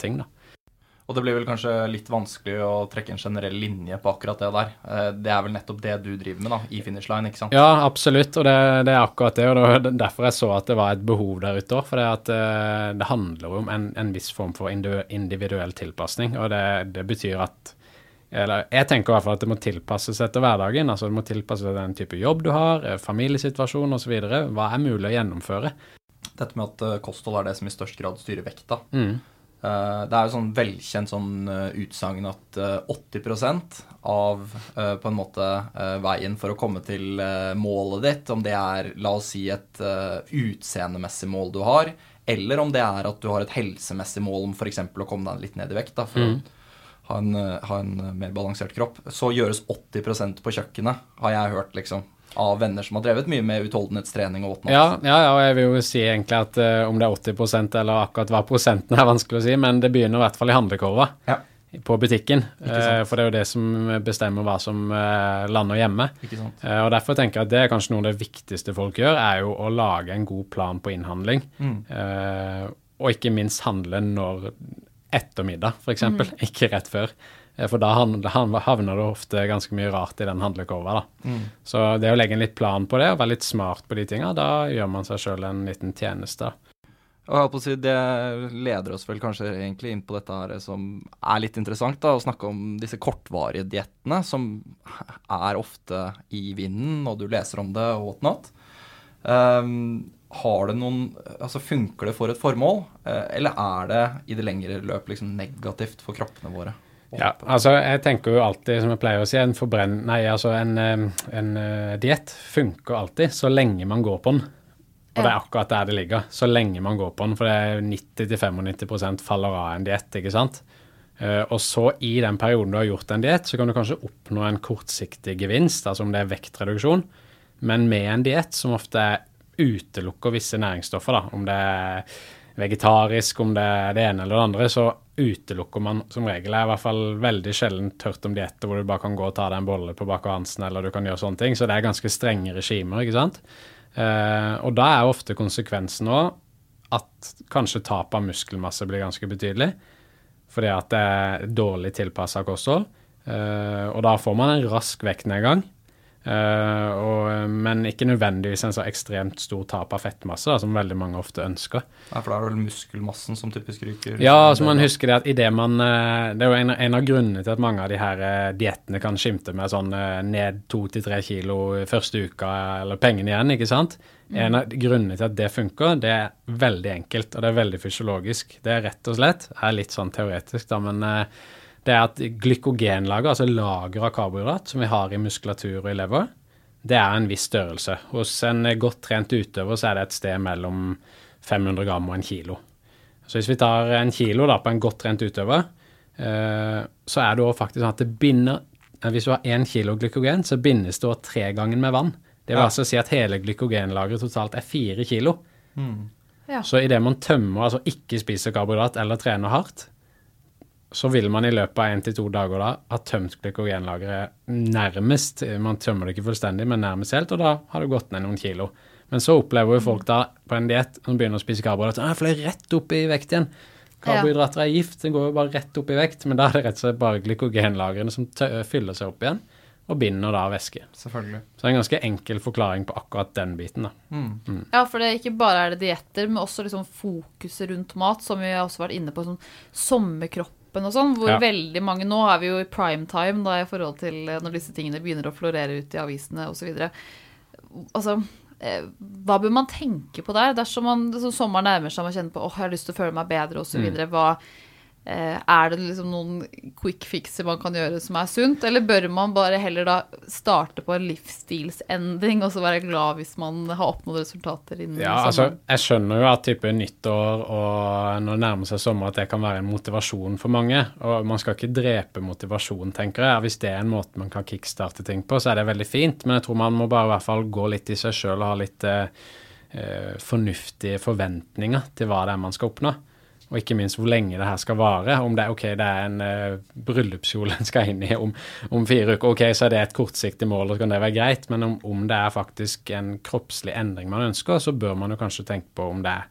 Ting. da. Og det blir vel kanskje litt vanskelig å trekke en generell linje på akkurat det der. Eh, det er vel nettopp det du driver med da, i Finish Line, ikke sant? Ja, absolutt, og det, det er akkurat det. og det Derfor jeg så at det var et behov der ute òg. For det, at, eh, det handler om en, en, viss form for individuell tilpasning. Og det, det betyr at eller jeg tenker i hvert fall at det må tilpasses etter hverdagen. altså Det må tilpasses den type jobb du har, eh, familiesituasjon osv. Hva er mulig å gjennomføre? Dette med at kosthold er det som i størst grad styrer vekta. Mm det er jo sånn velkjent sånn eh, utsagn at eh, 80 av eh, på en måte eh, veien for å komme til eh, målet ditt, om det er la oss si et eh, utseendemessig mål du har, eller om det er at du har et helsemessig mål om f.eks. å komme deg litt ned i vekt da, for å ha en, eh, ha en mer balansert kropp, så gjøres 80% på kjøkkenet, har jeg hørt, liksom. Av venner som har drevet mye med utholdenhetstrening og whatnot. Ja, ja, ja, og jeg vil jo si egentlig at uh, om det er 80% eller akkurat hva prosenten er vanskelig å si, men det begynner i hvert fall i handlekurva Ja, på butikken. Uh. For det er jo det som bestemmer hva som uh, lander hjemme. ikke sant. Og Derfor tenker jeg at det er kanskje noe av det viktigste folk gjør, er jo å lage en god plan på innhandling. Mm. Og ikke minst handle når ettermiddag, f.eks., eksempel, ikke rett før. Eh, For da han- han- havner du ofte ganske mye rart i den handlekurva. Mm. Så det å legge en litt plan på det, og være litt smart på de tinga, da gjør man seg sjøl en liten tjeneste. Og jeg på å si, Det leder oss vel kanskje egentlig inn på dette her som er litt interessant, da, å snakke om disse kortvarige diettene, som er ofte i vinden, når du leser om det og whatnot. Um, har det noen Altså, funker det for et formål, eh, eller er det i det lengre løp liksom negativt for kroppene våre? Ja, altså jeg tenker jo alltid, som jeg pleier å si, en forbrenn... Nei, altså en, eh, en uh, diett funker alltid så lenge man går på den. Og det er akkurat der det ligger. Så lenge man går på den. For det er 90-95% faller av en diett, ikke sant. Eh, og så i den perioden du har gjort en diett, så kan du kanskje oppnå en kortsiktig gevinst, altså om det er vektreduksjon. Men med en diett som ofte utelukker visse næringsstoffer, da, om det er vegetarisk, om det er det ene eller det andre, så utelukker man som regel. Jeg har i hvert fall veldig sjelden hørt om dietter hvor du bare kan gå og ta deg en bolle på Baker Hansen, eller du kan gjøre sånne ting. Så det er ganske strenge regimer, ikke sant. Eh, og da er ofte konsekvensen òg at kanskje tap av muskelmasse blir ganske betydelig. Fordi at det er dårlig tilpassa kosthold. Eh, og da får man en rask vektnedgang. Eh, og, men ikke nødvendigvis en så ekstremt stor tap av fettmasse, da, som veldig mange ofte ønsker. Nei, for da er det vel muskelmassen som typisk ryker? Ja, altså man husker det at i det man eh, Det er jo en, en av grunnene til at mange av de her eh, diettene kan skimte med sånn eh, ned to til tre kilo første uka, eller pengene igjen, ikke sant. En av grunnene til at det funker, det er veldig enkelt, og det er veldig fysiologisk. Det er rett og slett, er litt sånn teoretisk, da, men eh, det er at glykogenlager, altså lager av karbohydrat som vi har i muskulatur og i lever, det er en viss størrelse. Hos en godt trent utøver så er det et sted mellom 500 gram og en kilo. Så hvis vi tar en kilo da, på en godt trent utøver, eh, så er det òg faktisk sånn at det binder eh, Hvis du har én kilo glykogen, så bindes det òg tre ganger med vann. Det vil Ja. altså si at hele glykogenlageret totalt er fire kilo. Ja. Så idet man tømmer, altså ikke spiser karbohydrat eller trener hardt, så vil man i løpet av én til to dager da ha tømt glykogenlageret nærmest. Man tømmer det ikke fullstendig, men nærmest helt, og da har det gått ned noen kilo. Men så opplever jo folk da på en diett som begynner å spise karbohydrater, at de fløy rett opp i vekt igjen. Karbohydrater er gift, det går jo bare rett opp i vekt, men da er det rett og slett bare glykogenlagrene som tø fyller seg opp igjen, og binder da væske. Selvfølgelig. Så det er en ganske enkel forklaring på akkurat den biten, da. Ja, for det er ikke bare er det dietter, men også liksom fokuset rundt mat, som vi har også vært inne på, sånn sommerkroppen og sånn, hvor Ja. veldig mange Nå er vi jo i prime time da, i forhold til eh, når disse tingene begynner å florere ut i avisene osv. Altså, eh, hva bør man tenke på der? Dersom man, sommeren nærmer seg og man kjenner på åh, jeg har lyst til å føle meg bedre osv. Mm. Hva Er det liksom noen quick fixer man kan gjøre som er sunt, eller bør man bare heller da starte på en livsstilsendring og så være glad hvis man har oppnådd resultater innen Ja, altså, jeg skjønner jo at type nyttår og når det nærmer seg sommer, at det kan være en motivasjon for mange. Og man skal ikke drepe motivasjon, tenker jeg. Hvis det er en måte man kan kickstarte ting på, så er det veldig fint. Men jeg tror man må bare i hvert fall gå litt i seg sjøl og ha litt eh, eh, fornuftige forventninger til hva det er man skal oppnå. Og ikke minst hvor lenge det her skal vare. Om det er ok, det er en uh, bryllupskjole en skal inn i om, om fire uker, ok, så er det et kortsiktig mål, og så kan det være greit. Men om, om det er faktisk en kroppslig endring man ønsker, så bør man jo kanskje tenke på om det er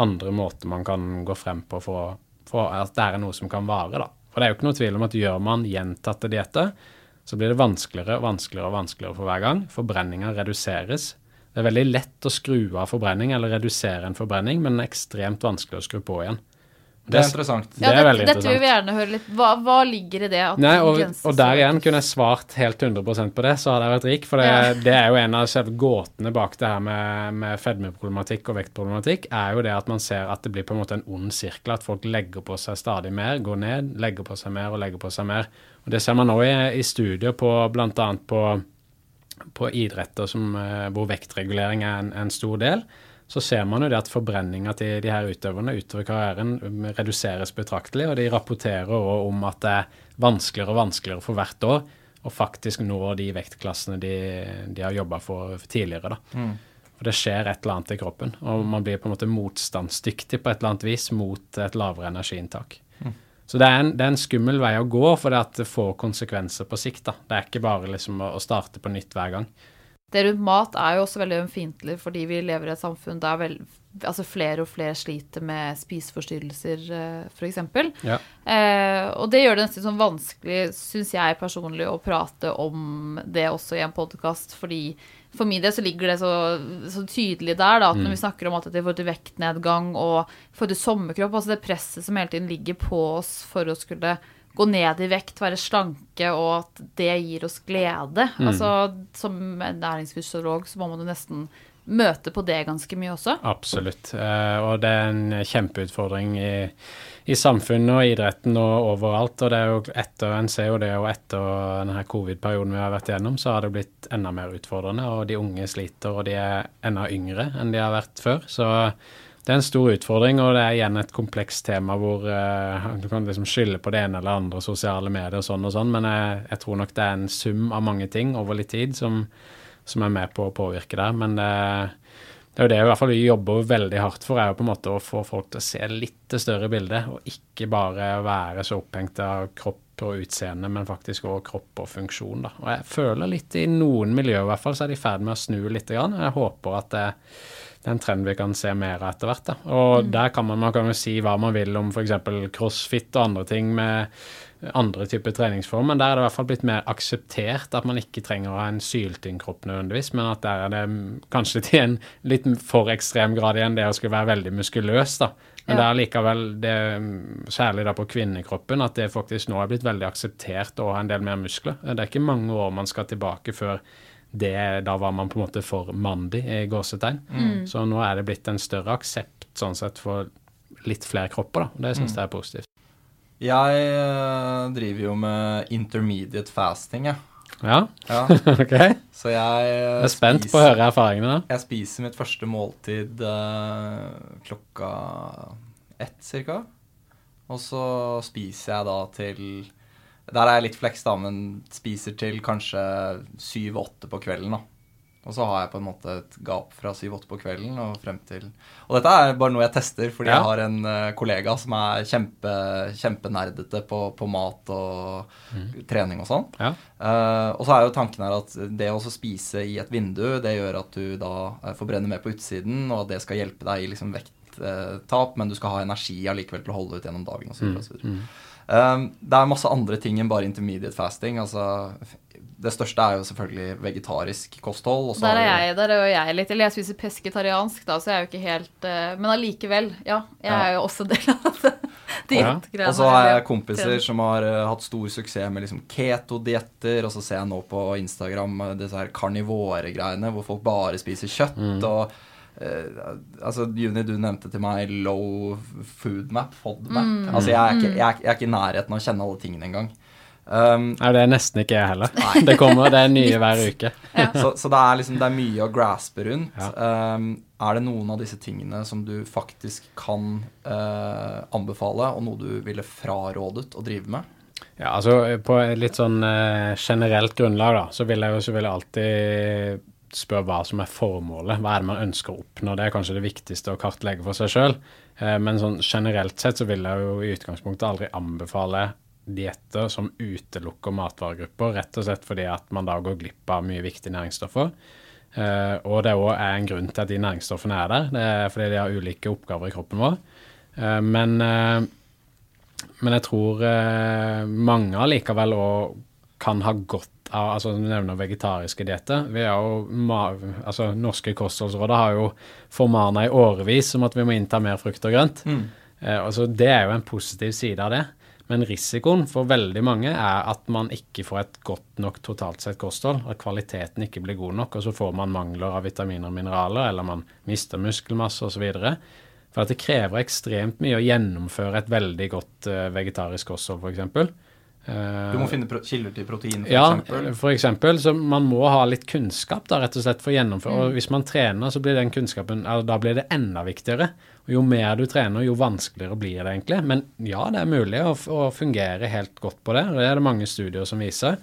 andre måter man kan gå frem på for, for at det er noe som kan vare, da. For det er jo ikke noe tvil om at gjør man gjentatte dietter, så blir det vanskeligere og vanskeligere og vanskeligere for hver gang. Forbrenninga reduseres. Det er veldig lett å skru av forbrenning eller redusere en forbrenning, men ekstremt vanskelig å skru på igjen. Det er interessant. Det det er dette, veldig dette vil vi interessant. gjerne høre litt. Hva, hva ligger i det? At Nei, og, og der igjen kunne jeg svart helt 100% på det, så hadde jeg vært rik. For det, Ja. det er jo en av selve gåtene bak det her med, med fedmeproblematikk og vektproblematikk, er jo det at man ser at det blir på en måte en ond sirkel, at folk legger på seg stadig mer, går ned, legger på seg mer og legger på seg mer. Og Det ser man nå i, i studier på bl.a. på, på idretter som, eh, hvor vektregulering er en, en stor del. Så ser man jo det at forbrenninga til de her utøverne utover karrieren reduseres betraktelig, og de rapporterer også om at det er vanskeligere og vanskeligere for hvert år å faktisk nå de vektklassene de, de har jobba for tidligere. da. For det skjer et eller annet i kroppen, og man blir på en måte motstandsdyktig på et eller annet vis mot et lavere energiinntak. Så det er, en, det er en skummel vei å gå, for det, at det får konsekvenser på sikt. da. Det er ikke bare liksom å, å starte på nytt hver gang. Det rundt mat er jo også veldig ømfintlig fordi vi lever i et samfunn der vel, altså flere og flere sliter med spiseforstyrrelser, f.eks. Ja. Eh, og det gjør det nesten sånn vanskelig, syns jeg personlig, å prate om det også i en podkast, fordi for min del så ligger det så, så tydelig der da, at når vi snakker om at det i forhold til vektnedgang og i til sommerkropp, altså det presset som hele tiden ligger på oss for å skulle gå ned i vekt, være slanke, og at det gir oss glede. Altså, som en næringsfysiolog så må man jo nesten møte på det ganske mye også. Absolutt. Eh, og det er en kjempeutfordring i, i samfunnet og idretten og overalt. Og det er jo etter, en ser jo det jo etter denne covid-perioden vi har vært igjennom, så har det blitt enda mer utfordrende. Og de unge sliter, og de er enda yngre enn de har vært før. Så det er en stor utfordring, og det er igjen et komplekst tema hvor uh, du kan liksom skylde på det ene eller andre sosiale medier og sånn og sånn, men jeg, jeg tror nok det er en sum av mange ting over litt tid som, som er med på å påvirke det. Men det, det er jo det i hvert fall jobber veldig hardt for, er jo på en måte å få folk til å se litt det større bildet, og ikke bare være så opphengt av kropp og utseende, men faktisk også kropp og funksjon. da. Og jeg føler litt i noen miljøer i hvert fall, så er de i ferd med å snu litt. Grann. Jeg håper at det, det er en trend vi kan se mer av etter hvert. da. Og der kan man, man kan jo si hva man vil om f.eks. crossfit og andre ting med andre typer treningsform, men der er det i hvert fall blitt mer akseptert at man ikke trenger å ha en syltynnkropp nødvendigvis, men at der er det mm, kanskje til en litt for ekstrem grad igjen det å skulle være veldig muskuløs, da. Men Ja. det er likevel, det, mm, særlig da på kvinnekroppen, at det faktisk nå er blitt veldig akseptert å ha en del mer muskler. Det er ikke mange år man skal tilbake før det, da var man på en måte for mandig i gåsetegn. Så nå er det blitt en større aksept sånn sett for litt flere kropper, da. Det syns jeg er positivt. Jeg eh, driver jo med intermediate fasting, jeg. Ja, Ja. ok. Så jeg jeg er spent på å høre erfaringene. da. Jeg spiser mitt første måltid eh, klokka ett cirka. Og så spiser jeg da til Der er jeg litt fleks, da, men spiser til kanskje syv-åtte på kvelden, da. Og så har jeg på en måte et gap fra syv-åtte på kvelden og frem til Og dette er bare noe jeg tester, fordi Ja. jeg har en eh, kollega som er kjempe, kjempenerdete på, på mat og trening og sånn. Ja. Uh, og så er jo tanken her at det å spise i et vindu, det gjør at du da eh, forbrenner mer på utsiden, og at det skal hjelpe deg i liksom vekttap, men du skal ha energi allikevel til å holde ut gjennom dagen osv. Mm. Um, det er masse andre ting enn bare intermediate fasting. Altså, det største er jo selvfølgelig vegetarisk kosthold. Og så Der er jeg, der er jo jeg litt. Eller jeg spiser pesketariansk, da, så jeg er jo ikke helt uh, Men allikevel, ja. Jeg Ja. er jo også del av det. Ja. Og så har jeg kompiser som har uh, hatt stor suksess med liksom keto-dietter, og så ser jeg nå på Instagram eh, disse her karnivore-greiene hvor folk bare spiser kjøtt. og eh, altså Juni, du nevnte til meg low food map, FODMAP. Mm. Altså jeg er, ikke, jeg, er, jeg er ikke i nærheten av å kjenne alle tingene engang. Um, Nei, det er nesten ikke jeg heller. Det kommer, det er nye hver uke. så, så det er liksom det er mye å graspe rundt. Ja. Um, er det noen av disse tingene som du faktisk kan uh, anbefale, og noe du ville frarådet å drive med? Ja, altså På et litt sånn uh, generelt grunnlag, da, så vil jeg jo selvfølgelig alltid spørre hva som er formålet. Hva er det man ønsker å oppnå? Det er kanskje det viktigste å kartlegge for seg sjøl. Eh, men sånn generelt sett så vil jeg jo i utgangspunktet aldri anbefale dietter som utelukker matvaregrupper, rett og slett fordi at man da går glipp av mye viktige næringsstoffer. Eh, og det òg er en grunn til at de næringsstoffene er der. Det er fordi de har ulike oppgaver i kroppen vår. Eh, men men jeg tror mange allikevel òg kan ha godt av altså Du nevner vegetariske dietter. Vi er jo, altså Norske kostholdsrådet har jo formana i årevis om at vi må innta mer frukt og grønt. Eh, altså, det er jo en positiv side av det. Men risikoen for veldig mange er at man ikke får et godt nok totalt sett kosthold. At kvaliteten ikke blir god nok, og så får man mangler av vitaminer og mineraler, eller man mister muskelmasse osv. For at det krever ekstremt mye å gjennomføre et veldig godt uh, vegetarisk kosthold, f.eks. Du må finne kilder til protein, f.eks. Ja, for eksempel, så man må ha litt kunnskap da, rett og slett for å gjennomføre. Og hvis man trener, så blir den kunnskapen, da blir det enda viktigere. Og jo mer du trener, jo vanskeligere blir det egentlig. Men ja, det er mulig å, å fungere helt godt på det. Det er det mange studier som viser.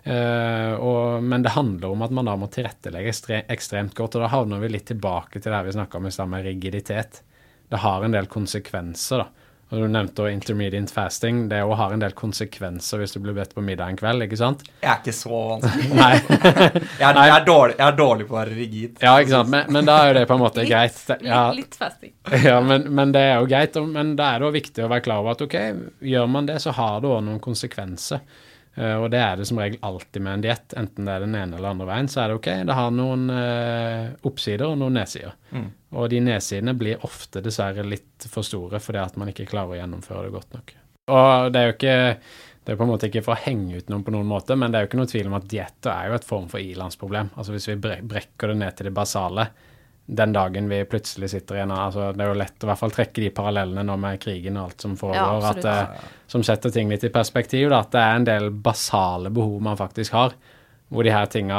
Uh, og, men det handler om at man da må tilrettelegge ekstre, ekstremt godt. Og da havner vi litt tilbake til det vi snakka om i stad med rigiditet. Det har en del konsekvenser, da. Og Du nevnte intermediate fasting. Det òg har en del konsekvenser hvis du blir bedt på middag en kveld, ikke sant? Jeg er ikke så vanskelig. Nei. jeg, er, jeg, er dårlig, jeg, er, dårlig, på å være rigid. Ja, ikke sant. Men, men da er jo det på en måte litt, greit. Ja. Litt, litt fasting. Ja, men, men, det er jo greit. Men da er det jo viktig å være klar over at ok, gjør man det, så har det òg noen konsekvenser. Uh, og det er det som regel alltid med en diett, enten det er den ene eller andre veien. Så er det ok, det har noen uh, oppsider og noen nedsider. Mm. Og de nedsidene blir ofte dessverre litt for store fordi at man ikke klarer å gjennomføre det godt nok. Og det er jo ikke det er på en måte ikke for å henge ut noen på noen måte, men det er jo ikke noe tvil om at dietter er jo et form for ilandsproblem. Altså hvis vi brekker det ned til det basale, den dagen vi plutselig sitter igjen altså Det er jo lett å i hvert fall trekke de parallellene nå med krigen og alt som foregår, ja, at, eh, som setter ting litt i perspektiv. Da, at det er en del basale behov man faktisk har, hvor de her tinga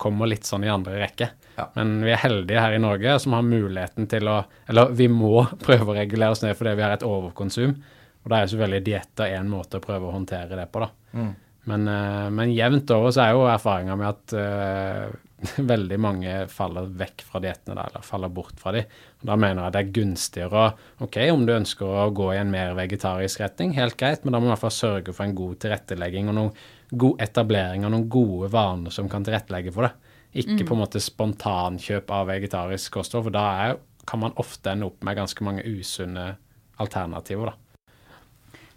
kommer litt sånn i andre rekke. Ja. Men vi er heldige her i Norge som har muligheten til å Eller vi må prøve å regulere oss ned fordi vi har et overkonsum. Og da er selvfølgelig dietter én måte å prøve å håndtere det på, da. Mm. Men, eh, men, jevnt over så er jo erfaringa med at uh, veldig mange faller vekk fra diettene der, eller faller bort fra de. Og da mener jeg det er gunstigere ok, om du ønsker å gå i en mer vegetarisk retning, helt greit, men da må du i hvert fall sørge for en god tilrettelegging og noen god etablering av noen gode vaner som kan tilrettelegge for det. Ikke mm. på en måte spontankjøp av vegetarisk kosthold, for da er, kan man ofte ende opp med ganske mange usunne alternativer, da.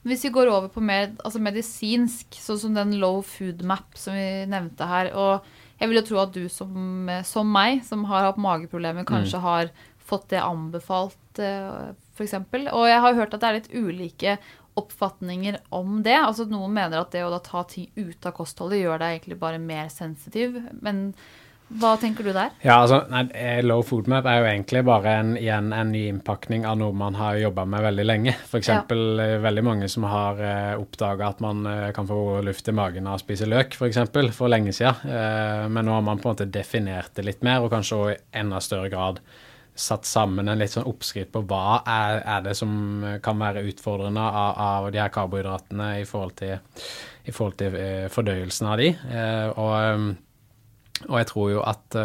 Hvis vi går over på mer altså medisinsk, sånn som den low food map som vi nevnte her, og jeg vil jo tro at du som, som meg, som har hatt mageproblemer, kanskje mm. har fått det anbefalt, uh, f.eks. Og jeg har hørt at det er litt ulike oppfatninger om det. Altså Noen mener at det å ta ting ut av kostholdet gjør deg egentlig bare mer sensitiv. Men hva tenker du der? Ja, altså, nei, eh, Low food map er jo egentlig bare en, igjen en ny innpakning av noe man har jobba med veldig lenge. F.eks. Ja. Eh, veldig mange som har eh, oppdaga at man eh, kan få luft i magen av å spise løk, f.eks. For, eksempel, for lenge siden. Eh, men nå har man på en måte definert det litt mer, og kanskje i enda større grad satt sammen en litt sånn oppskrift på hva er, er det som kan være utfordrende av, av, de her karbohydratene i forhold til, i forhold til eh, fordøyelsen av de. og og jeg tror jo at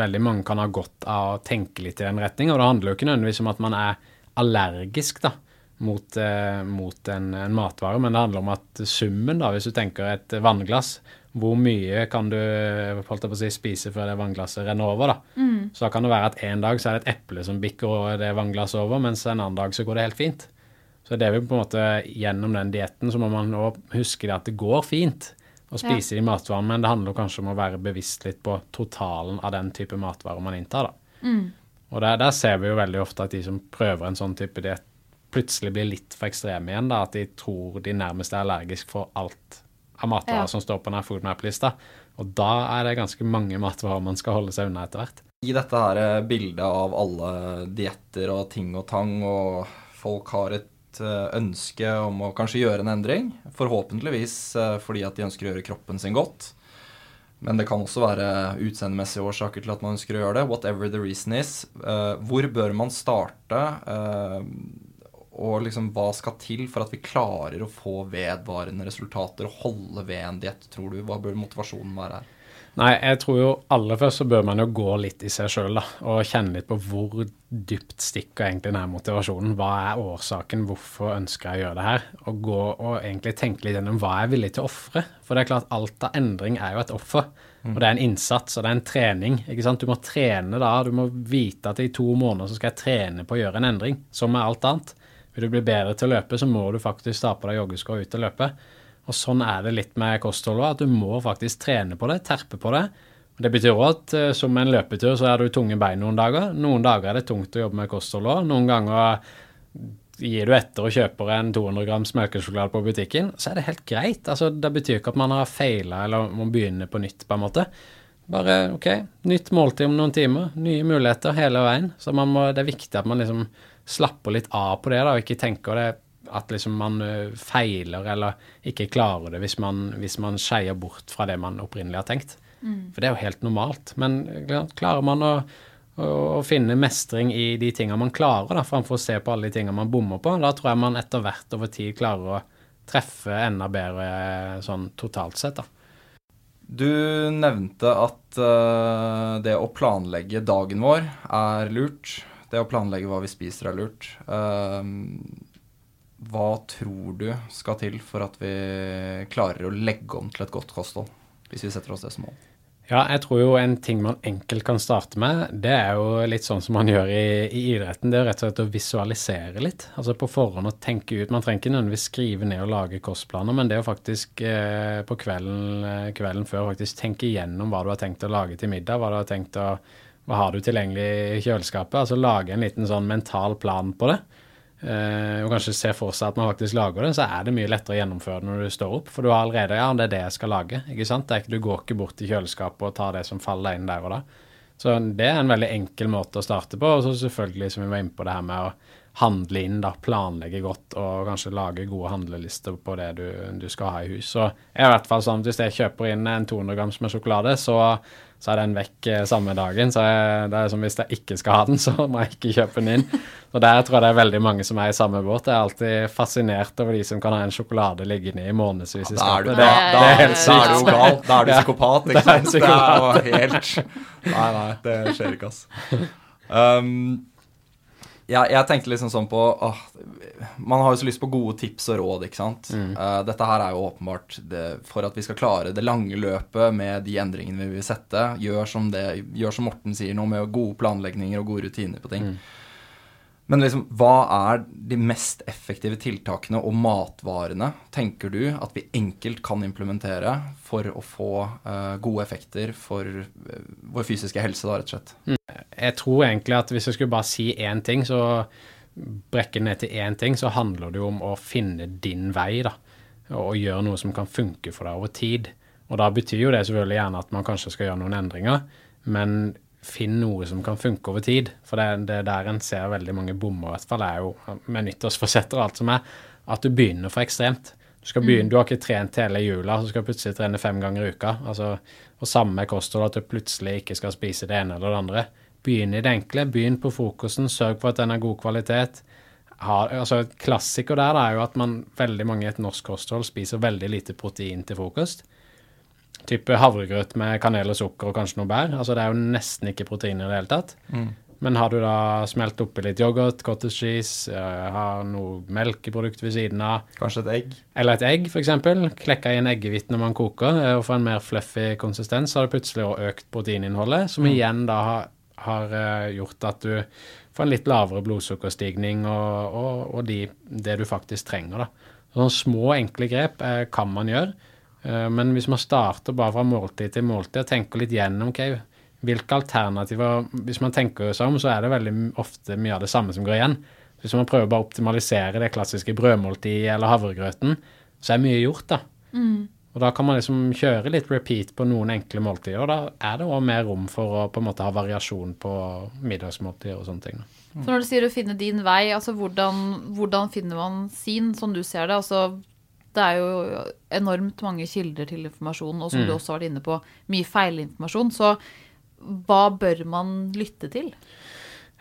veldig mange kan ha godt av å tenke litt i den retning. Og det handler jo ikke nødvendigvis om at man er allergisk da, mot, mot en, en, matvare, men det handler om at summen, da, hvis du tenker et vannglass, hvor mye kan du holdt jeg på å si, spise før det vannglasset renner over? da? Mm. Så da kan det være at en dag så er det et eple som bikker det vannglasset over, mens en annen dag så går det helt fint. Så det er vi på en måte gjennom den dietten så må man huske at det går fint å spise ja. de matvarene, men det handler kanskje om å være bevisst litt på totalen av den type matvarer man inntar. da. Mm. Og der, der, ser vi jo veldig ofte at de som prøver en sånn type diett, plutselig blir litt for ekstreme igjen. da, At de tror de nærmest er allergisk for alt av matvarer ja. som står på denne foodmap-lista. Og da er det ganske mange matvarer man skal holde seg unna etter hvert. I dette her eh, bildet av alle dietter og ting og tang, og folk har et Eh, ønske om å kanskje gjøre en endring. Forhåpentligvis eh, fordi at de ønsker å gjøre kroppen sin godt. Men det kan også være utseendemessige årsaker til at man ønsker å gjøre det. Whatever the reason is. Eh, hvor bør man starte? Og liksom, hva skal til for at vi klarer å få vedvarende resultater og holde ved en diett, tror du? Hva bør motivasjonen være her? Nei, jeg tror jo aller først så bør man jo gå litt i seg sjøl, da. Og kjenne litt på hvor dypt stikker egentlig denne motivasjonen. Hva er årsaken, hvorfor ønsker jeg å gjøre det her? Og gå og egentlig tenke litt gjennom hva jeg er villig til å ofre. For det er klart, alt av endring er jo et offer. Og det er en innsats, og det er en trening. ikke sant? Du må trene da. Du må vite at i to måneder så skal jeg trene på å gjøre en endring, som med alt annet. Vil du bli bedre til å løpe, så må du faktisk ta på deg joggesko og ut og løpe. Og sånn er det litt med kostholdet, at du må faktisk trene på det, terpe på det. Det betyr òg at uh, som en løpetur så er du tunge bein noen dager. Noen dager er det tungt å jobbe med kosthold òg. Noen ganger gir du etter og kjøper en 200 grams melkesjokolade på butikken, så er det helt greit. Altså, det betyr ikke at man har feila eller må begynne på nytt, på en måte. Bare OK, nytt måltid om noen timer, nye muligheter hele veien. Så må, det er viktig at man liksom slapper litt av på det, da, og ikke tenker det at liksom man feiler eller ikke klarer det hvis man, hvis man skeier bort fra det man opprinnelig har tenkt. Mm. For det er jo helt normalt. Men klarer man å å finne mestring i de tingene man klarer, da, framfor å se på alle de tingene man bommer på. Da tror jeg man etter hvert over tid klarer å treffe enda bedre sånn totalt sett. da. Du nevnte at uh, det å planlegge dagen vår er lurt. Det å planlegge hva vi spiser er lurt. Uh, hva tror du skal til for at vi klarer å legge om til et godt kosthold, hvis vi setter oss det som mål? Ja, jeg tror jo en ting man enkelt kan starte med, det er jo litt sånn som man gjør i, i idretten. Det er jo rett og slett å visualisere litt. Altså på forhånd å tenke ut. Man trenger ikke nødvendigvis skrive ned og lage kostplaner, men det å faktisk eh, på kvelden, eh, kvelden, før faktisk tenke igjennom hva du har tenkt å lage til middag, hva du har tenkt å hva har du tilgjengelig i kjøleskapet? Altså lage en liten sånn mental plan på det. Uh, og kanskje se for seg at man faktisk lager det, så er det mye lettere å gjennomføre det når du står opp. For du har allerede Ja, det er det jeg skal lage. ikke sant? Ikke, du går ikke bort til kjøleskapet og tar det som faller inn der og da. Så det er en veldig enkel måte å starte på. Og så selvfølgelig, som vi var inne på, det her med å handle inn, da, planlegge godt og kanskje lage gode handlelister på det du, du skal ha i hus. Så jeg er i hvert fall sånn hvis jeg kjøper inn en 200 grams med sjokolade, så så er den vekk eh, samme dagen. Så jeg, det er som hvis jeg ikke skal ha den, så må jeg ikke kjøpe den inn. Og der tror jeg det er veldig mange som er i samme båt. Jeg er alltid fascinert over de som kan ha en sjokolade liggende i månedsvis i skapet. Da, da, da, er du jo gal. Da er du psykopat, ikke sant? Det er jo helt Nei, nei, det skjer ikke, altså. Um, jeg, jeg, tenkte liksom sånn på åh, Man har jo så lyst på gode tips og råd, ikke sant. Mm. Uh, dette her er jo åpenbart det, for at vi skal klare det lange løpet med de endringene vi vil sette. Gjør som, det, gjør som Morten sier nå, med gode planlegginger og gode rutiner på ting. Mm. Men liksom, hva er de mest effektive tiltakene og matvarene, tenker du, at vi enkelt kan implementere for å få uh, gode effekter for uh, vår fysiske helse, da, rett og slett? Mm. Jeg tror egentlig at hvis jeg skulle bare si én ting, så brekke ned til én ting, så handler det jo om å finne din vei, da. Og gjøre noe som kan funke for deg over tid. Og da betyr jo det selvfølgelig gjerne at man kanskje skal gjøre noen endringer, men finn noe som kan funke over tid. For det, det der en ser veldig mange bommer, i hvert fall, er jo med nyttårsforsetter og alt som er, at du begynner for ekstremt. Du, skal begynne, mm. du har ikke trent hele jula, så skal du plutselig trene fem ganger i uka. Altså, og samme kosthold, at du plutselig ikke skal spise det ene eller det andre. Begynn i det enkle. Begynn på frokosten, Sørg for at den har god kvalitet. Har, altså, et klassiker der er jo at man, veldig mange i et norsk kosthold spiser veldig lite protein til frokost type havregrøt med kanel og sukker og kanskje noe bær. Altså det er jo nesten ikke protein i det hele tatt. Mm. Men har du da smelt oppi litt yoghurt, cottage cheese, uh, har noe melkeprodukt ved siden av Kanskje et egg? Eller et egg, f.eks. Klekka i en eggehvite når man koker, uh, og får en mer fluffy konsistens, så har du plutselig også økt proteininnholdet, som mm. igjen da har, har uh, gjort at du får en litt lavere blodsukkerstigning og, og, og de, det du faktisk trenger. da. Sånne små, enkle grep kan man gjøre Eh, men hvis man starter bare fra måltid til måltid og tenker litt gjennom okay, hvilke alternativer Hvis man tenker seg om, så er det veldig ofte mye av det samme som går igjen. Hvis man prøver bare å optimalisere det klassiske brødmåltidet eller havregrøten, så er mye gjort, da. Mm. Og da kan man liksom kjøre litt repeat på noen enkle måltider, og da er det òg mer rom for å på en måte ha variasjon på middagsmåltider og sånne ting. Mm. Så når du sier å finne din vei, altså hvordan, hvordan finner man sin, som du ser det? Altså det er jo enormt mange kilder til informasjon, og som mm. du også har vært inne på, mye feilinformasjon. Så hva bør man lytte til?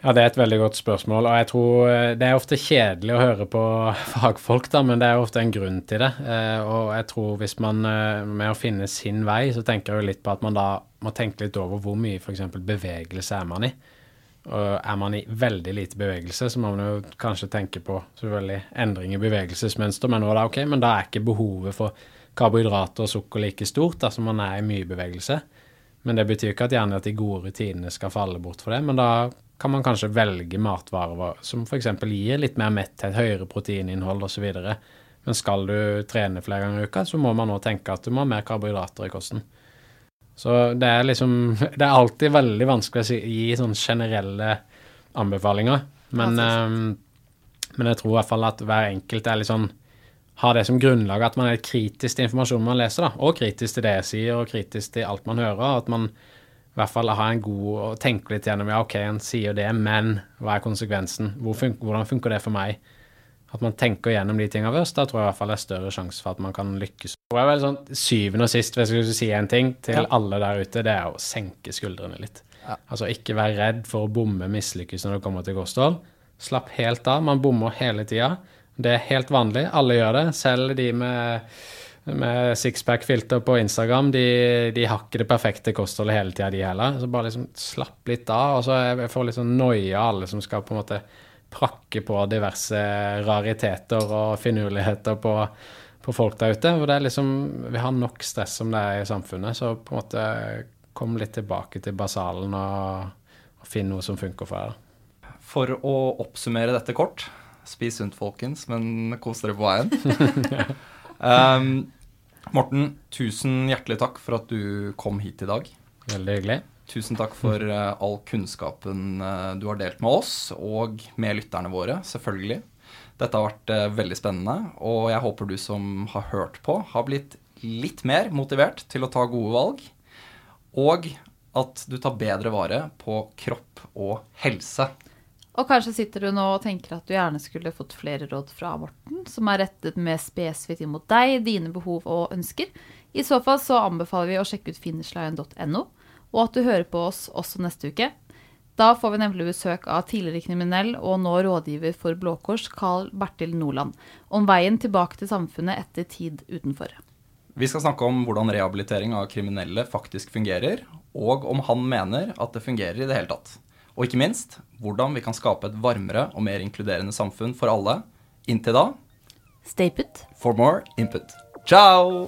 Ja, Det er et veldig godt spørsmål. og jeg tror eh, Det er ofte kjedelig å høre på fagfolk, da, men det er ofte en grunn til det. Eh, og jeg tror hvis man eh, med å finne sin vei, så tenker jeg jo litt på at man da må tenke litt over hvor mye f.eks. bevegelse er man i. Og er man i veldig lite bevegelse, så må man jo kanskje tenke på selvfølgelig endring i bevegelsesmønster, men, da, okay, men da er ikke behovet for karbohydrater og sukker like stort dersom man er i mye bevegelse. Men det betyr ikke at gjerne at de gode rutinene skal falle bort for det. Men da kan man kanskje velge matvarer som f.eks. gir litt mer metthet, høyere proteininnhold osv. Men skal du trene flere ganger i uka, så må man nå tenke at du må ha mer karbohydrater i kosten. Så det er liksom Det er alltid veldig vanskelig å gi sånne generelle anbefalinger. Men, um, Men jeg tror i hvert fall at hver enkelt er litt sånn har det som grunnlag at man er kritisk til informasjonen man leser, da, og kritisk til det jeg sier, og kritisk til alt man hører. At man i hvert fall har en god og tenker litt gjennom ja, OK, en sier det, men hva er konsekvensen? Hvor fun hvordan funker det for meg? At man tenker gjennom de tingene først. Da tror jeg i hvert fall det er større sjanse for at man kan lykkes. Og jeg vel sånn, Syvende og sist, hvis jeg skulle si en ting til ja. alle der ute, det er å senke skuldrene litt. Ja. Altså ikke være redd for å bomme, mislykkes når det kommer til kosthold. Slapp helt av. Man bommer hele tida. Det er helt vanlig. Alle gjør det. Selv de med med sixpack-filter på Instagram, de, de, har ikke det perfekte kostholdet hele tida, de heller. Så bare liksom slapp litt av. Og så jeg får litt sånn noia alle som skal på en måte prakke på diverse rariteter og finurligheter på, på folk der ute. For det er liksom Vi har nok stress som det er i samfunnet, så på en måte kom litt tilbake til basalen og, og finn noe som funker for deg. For å oppsummere dette kort Spis sunt, folkens, men kos dere på veien. Um, Morten, tusen hjertelig takk for at du kom hit i dag. Veldig hyggelig. Tusen takk for uh, all kunnskapen uh, du har delt med oss, og med lytterne våre, selvfølgelig. Dette har vært uh, veldig spennende, og jeg håper du som har hørt på, har blitt litt mer motivert til å ta gode valg, og at du tar bedre vare på kropp og helse. Og kanskje sitter du nå og tenker at du gjerne skulle fått flere råd fra Morten, som er rettet mer spesifikt inn mot deg, dine behov og ønsker. I så fall så anbefaler vi å sjekke ut finishline.no, og at du hører på oss også neste uke. Da får vi nemlig besøk av tidligere kriminell og nå rådgiver for Blå Kors, Carl Bertil Norland, om veien tilbake til samfunnet etter tid utenfor. Vi skal snakke om hvordan rehabilitering av kriminelle faktisk fungerer, og om han mener at det fungerer i det hele tatt. Og ikke minst hvordan vi kan skape et varmere og mer inkluderende samfunn for alle. Inntil da Stay put. For more input. Ciao!